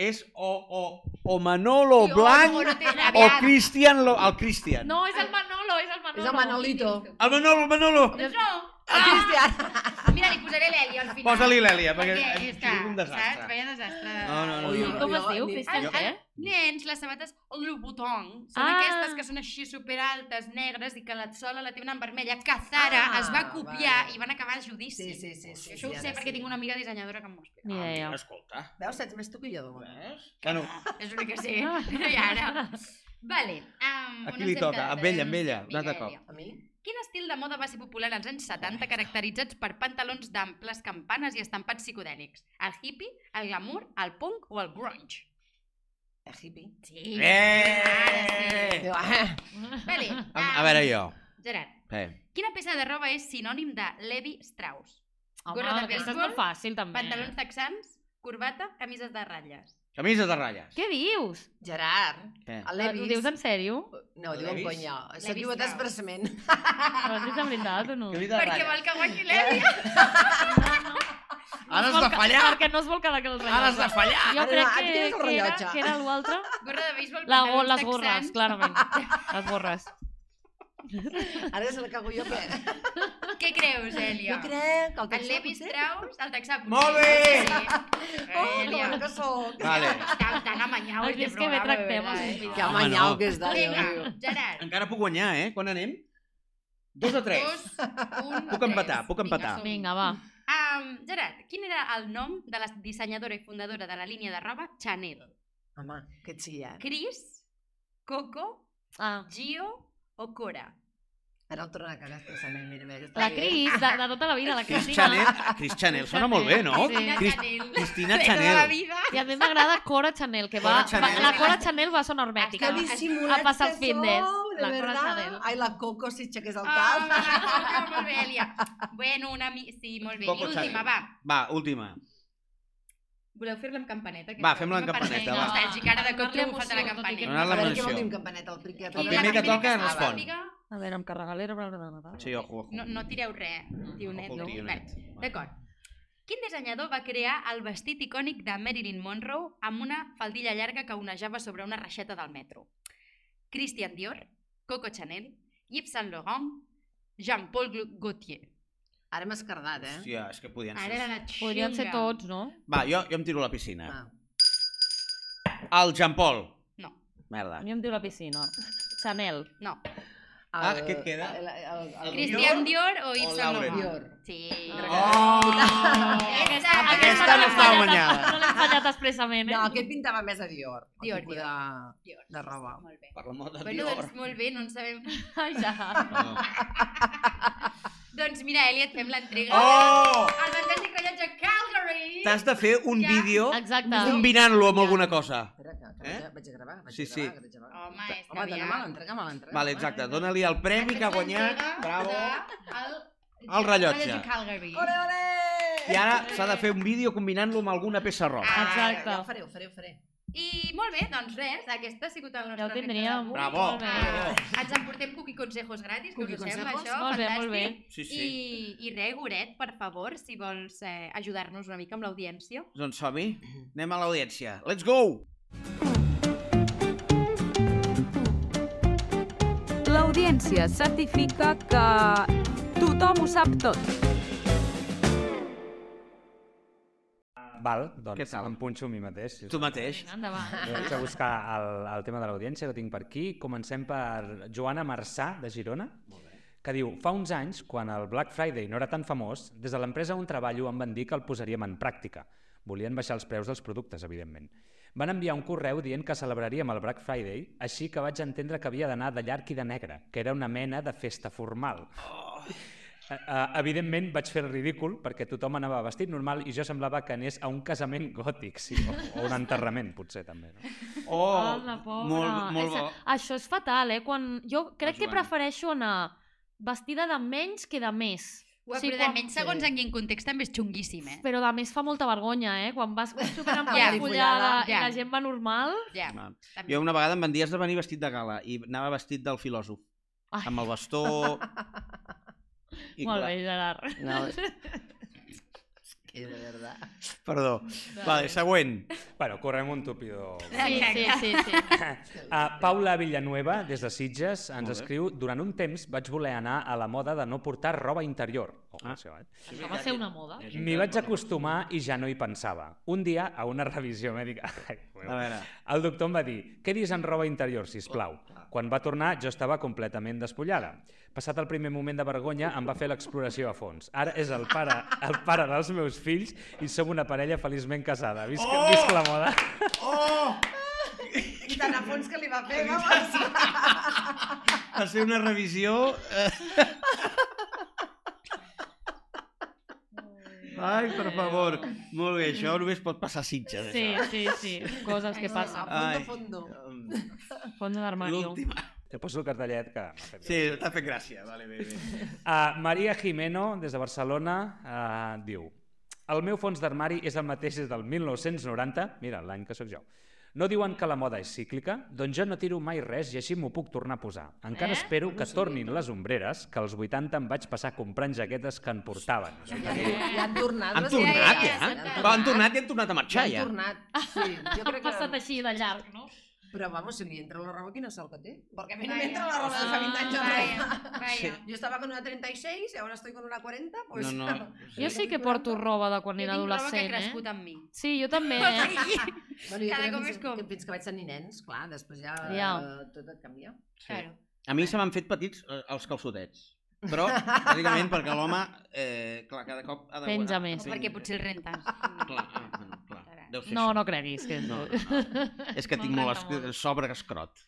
És o, o, o Manolo Jo, Blanc no, no té- o aviat. Cristian... Lo, el Cristian. No, és el Manolo, és el Manolo. És el Manolito. El Manolo, el Manolo! Doncs no. El Cristian. Mira, li posaré l'Èlia al final. Posa-li l'Èlia, perquè Perquè és és que, un desastre. saps? Vaya desastre. No, no, no. Ui, no. Com es diu, Cristian? Jo- Què? Nens, les sabates Louboutin són Ah. aquestes que són així superaltes, negres i que la sola la tenen vermella. Que Zara Ah, es va copiar vale. i van acabar a judici. Sí, sí, sí. sí Això ho sí, sé ara perquè sí. tinc una amiga dissenyadora que m'ho explica. Ni idea. Ah, Escolta. Veus, saps més tu que jo. Ves? Que no. [laughs] És l'únic que sé. I ara... Vale. Um, A qui li toca? Amb ella, amb ella. Un altre cop. A mi? Quin estil de moda va ser popular als anys 70 caracteritzats per pantalons d'amples campanes i estampats psicodèlics? El hippie, el glamour, el punk o el grunge? El hippie. Sí. Eh! Diu, ah, Vale. A, a veure jo. Gerard, Eh. quina peça de roba és sinònim de Levi Strauss? Home, Gorra de aquesta és béisbol, molt fàcil, també. Pantalons texans, corbata, camises de ratlles. Camises de ratlles. Què dius? Gerard, Què? el l'he Ho vist. dius en sèrio? No, ho diu en vist? conya. S'ha equivocat vist, expressament. Però has dit de veritat o no? Camisa de Perquè ratlles. vol que guanyi l'Evi. [laughs] Ara has es vol de fallar! Perquè no es vol quedar que el rellotge. Ara has de fallar! Jo Ara, crec que, que, era, que era l'altre. Gorra de béisbol, La, [laughs] les gorres, clarament. Les gorres. [laughs] Ara se la cago jo, què? Què creus, Èlia? Jo crec que el El texà Levi potser... Strauss, el texà. Molt bé! Sí. Oh, bona que soc! Vale. Tan, tan amanyau Has vist que bé tractem els eh? Que Home, amanyau no. que Vinga, meu. Gerard. Encara puc guanyar, eh? Quan anem? Dos o tres. Dos, un, Puc empatar, tres. puc empatar. Vinga, va. Um, Gerard, quin era el nom de la dissenyadora i fundadora de la línia de roba Chanel? Home, que xillat. Chris, Coco, Ah. Gio o Cora? Ara el torna a cagar expressament, mira, mira. La. Cris, de, de tota la vida, la Chris Cristina. Chanel, Chris Chanel sona molt bé, no? Sí. Cris- Chanel. Cristina De tota la Chanel. vida. I a mi m'agrada Cora Chanel, que va, Cora Chanel. va... La Cora Chanel va sonar hermètica. Que dissimulats A passar els que fitness. sou, de La Cora. Chanel. Ai, la Coco si aixequés el Ah, cap. la Coco, molt bé, Èlia. Bueno, una... Mi... Sí, molt bé. Coco I última, Chanel. va. Va, última. Voleu fer-la amb campaneta? Va, fem-la amb campaneta, va. Nostàlgica, ara de cop triomfat de la campaneta. Donar A la veure què menció. vol dir amb campaneta, el primer. Que toca es respon. A veure, amb carregalera, bla, bla, bla, bla. Sí, ojo, ojo. No, no tireu res, tionet. Ojo, No? tionet. Bé, D'acord. Quin dissenyador va crear el vestit icònic de Marilyn Monroe amb una faldilla llarga que onejava sobre una reixeta del metro? Christian Dior, Coco Chanel, Yves Saint Laurent, Jean-Paul Gaultier. Ara m'has cardat, eh? Hòstia, és que podien Ara era ser... la xunga. Podrien ser tots, no? Va, jo, jo em tiro a la piscina. Ah. El Jean Paul. No, Merda. A mi em diu la piscina. Chanel. no. Ah, què et queda? El, el, el, Christian Dior o Yves Saint Lauren? Laurent? Dior. Sí. Oh! Aquesta, Aquesta [laughs] no l'hem estava guanyada. No l'hem fallat expressament, eh? No, aquest pintava més a Dior. el Dior, Dior. De, Dior. de roba. Molt bé. Per l'amor de Bueno, Dior. doncs molt bé, no en sabem. [laughs] Ai, ja. No. [laughs] doncs mira, Eli, et fem l'entrega. Oh! El fantàstic rellotge Calgary. T'has de fer un Ja. vídeo Exacte. combinant-lo amb alguna cosa. Espera, que, que Eh? vaig a gravar. Vaig Sí, a sí. gravar, que vaig a gravar. Home, és que Home, dona-me l'entrega, me l'entrega. Vale, exacte. Dóna-li el premi que ha guanyat. Bravo. El, El rellotge. Calgary. Ole, ole! I ara s'ha de fer un vídeo combinant-lo amb alguna peça roba. Ah, Exacte. Ja ho faré, ho faré, ho faré. I molt bé, doncs res, aquesta ha sigut el nostre Ja ho tindríem. Bravo. Ah, ens emportem cookie consejos gratis, que Cookie us ho sembla consejos? això? Molt bé, Fantàstic. molt bé. Sí, sí. I, I res, Goret, per favor, si vols eh, ajudar-nos una mica amb l'audiència. Doncs som-hi. Anem a l'audiència. Let's go! L'audiència certifica que tothom ho sap tot. Val, doncs Què tal? em punxo a mi mateix. Si us Tu mateix. Endavant. Vaig a buscar el, el tema de l'audiència que tinc per aquí. Comencem per Joana Marçà, de Girona, que diu Fa uns anys, quan el Black Friday no era tan famós, des de l'empresa on treballo em van dir que el posaríem en pràctica. Volien baixar els preus dels productes, evidentment. Van enviar un correu dient que celebraríem el Black Friday, així que vaig entendre que havia d'anar de llarg i de negre, que era una mena de festa formal. Uh, evidentment vaig fer el ridícul perquè tothom anava vestit normal i jo semblava que anés a un casament gòtic, sí, o, o un enterrament potser també. No? Oh, Hola, pobra. molt, molt És- bo. Això és fatal, eh? Quan... Jo crec que prefereixo anar vestida de menys que de més. Ua, Sí, però de quan- menys segons en quin context també és xunguíssim, eh? Però de més fa molta vergonya, eh? Quan vas super [laughs] Ja. empalafollada i Ja. la gent va normal... Va. també. Jo una vegada em van dir has de venir vestit de gala i anava vestit del filòsof. Ai, Amb el bastó... [laughs] I molt clar, bé, Gerard. No, Que de verdad. [laughs] perdó. Vale, següent. Bueno, correm un tupido. Sí, sí, sí, sí. Uh, [laughs] Paula Villanueva, des de Sitges, ens Molt bé. escriu Durant un temps vaig voler anar a la moda de no portar roba interior. Oh, Ah. això, eh? Això va ser una moda. M'hi vaig acostumar i ja no hi pensava. Un dia, a una revisió mèdica, [laughs] A veure. el doctor em va dir què dius en roba interior, si plau. Quan va tornar, jo estava completament despullada. Passat el primer moment de vergonya, em va fer l'exploració a fons. Ara és el pare, el pare dels meus fills i som una parella feliçment casada. Visca, Oh! visca la moda. Oh! I tan a fons que li va fer, vamos. Va ser una revisió... Eh... Ai, per favor. Molt bé, això només pot passar a Sitges. Sí, això. sí, sí. Coses que A passen. Ai. fondo, fondo. Fondo d'armari. L'última. Te poso el cartellet que m'ha fet Sí, t'ha fet gràcia. Vale, bé, bé. Uh, [laughs] Maria Jimeno, des de Barcelona, uh, diu El meu fons d'armari és el mateix des del 1990, mira, l'any que sóc jo. No diuen que la moda és cíclica? Doncs jo no tiro mai res i així m'ho puc tornar a posar. Encara Eh? espero que tornin les ombreres, que als 80 em vaig passar comprant jaquetes que en portaven. Ja, ja han tornat. Han tornat, ja? han han tornat i han tornat a marxar, han ja. tornat, sí. Jo Ha crec passat que... així de llarg, no? Però, vamos, si li entra la roba, quina sort que té. Perquè a mi no m'entra la roba de fa 20 anys Vaya, vaya. Sí. Yo estaba con una 36 y ahora estoy con una 40, pues... No, no. Jo sí que porto roba de quan Jo era tinc roba que ha adolescent, crescut eh? amb mi. Sí, jo també, eh? Bueno, jo Cada cop és com- que, fins que vaig tenir nens, clar, després ja, Ja. eh, tot et canvia. Claro. A mi se m'han fet petits eh, els calçotets. Però, [laughs] bàsicament, perquè l'home, eh, clar, cada cop ha de... Penja més. O perquè potser el rentes. Clar, ah, bueno. Deu ser No, això. no creguis. Que... No, no. És que tinc molt es- sobre escrot.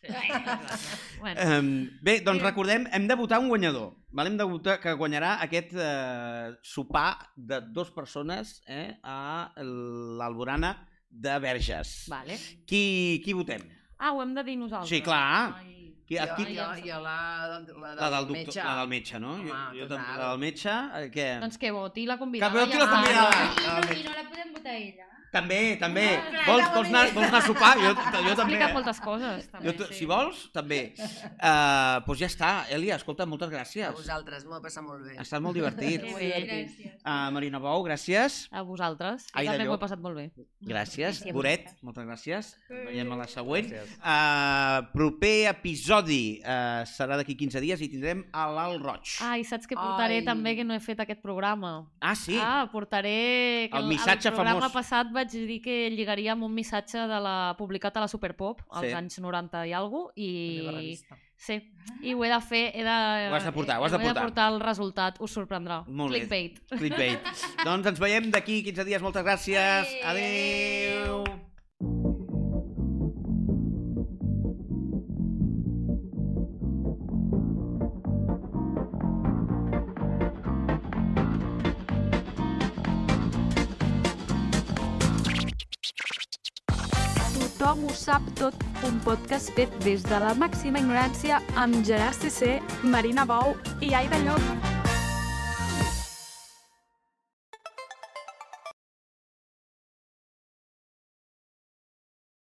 Bueno, Um, bé, doncs recordem, hem de votar un guanyador. Val? Hem de votar que guanyarà aquest eh, sopar de dues persones eh, a l'Alborana de Verges. vale. Qui, qui votem? Ah, ho hem de dir nosaltres. Sí, clar. Ai. Qui, Jo, qui, jo, jo la, la, del, la, del doctor, metge. la del metge, no? Home, jo, jo, també- la del metge, eh, què? Doncs que voti la Que convidada. voti ja la convidada. I del no. I no la podem votar ella. També, també. Ah, Vols, vols, anar, vols anar a sopar? Jo, jo també. Explica moltes coses, també. Jo, sí. si vols, també. Uh, [laughs] doncs ja està. Elia, escolta, moltes A gràcies. vosaltres, m'ho he passat molt bé. Ha estat molt divertit. Que Molt divertit. Gràcies. Uh, Marina Bou, gràcies. A vosaltres. Jo Aida també m'ho he passat molt bé. Gràcies. Gràcies a Boret, moltes gràcies. Ens veiem a la següent. Gràcies. Uh, proper episodi uh, serà d'aquí 15 dies i tindrem a l'Alt Roig. Ah, i saps que portaré Ai. també que no he fet aquest programa? Ah, sí? Ah, portaré... Que El missatge El programa famós. passat vaig dir que lligaria amb un missatge de la publicat a la Superpop als Sí. anys 90 i alguna cosa, La meva i... Sí, i ho he de fer, he de... Ho has de portar, ho has de he de portar. portar el resultat, us sorprendrà. Molt bé. Clickbait. Clickbait. [laughs] doncs ens veiem d'aquí 15 dies. Moltes gràcies. Adéu. Adéu. Tothom ho sap tot, un podcast fet des de la màxima ignorància amb Gerard CC, Marina Bou i Aida Llop.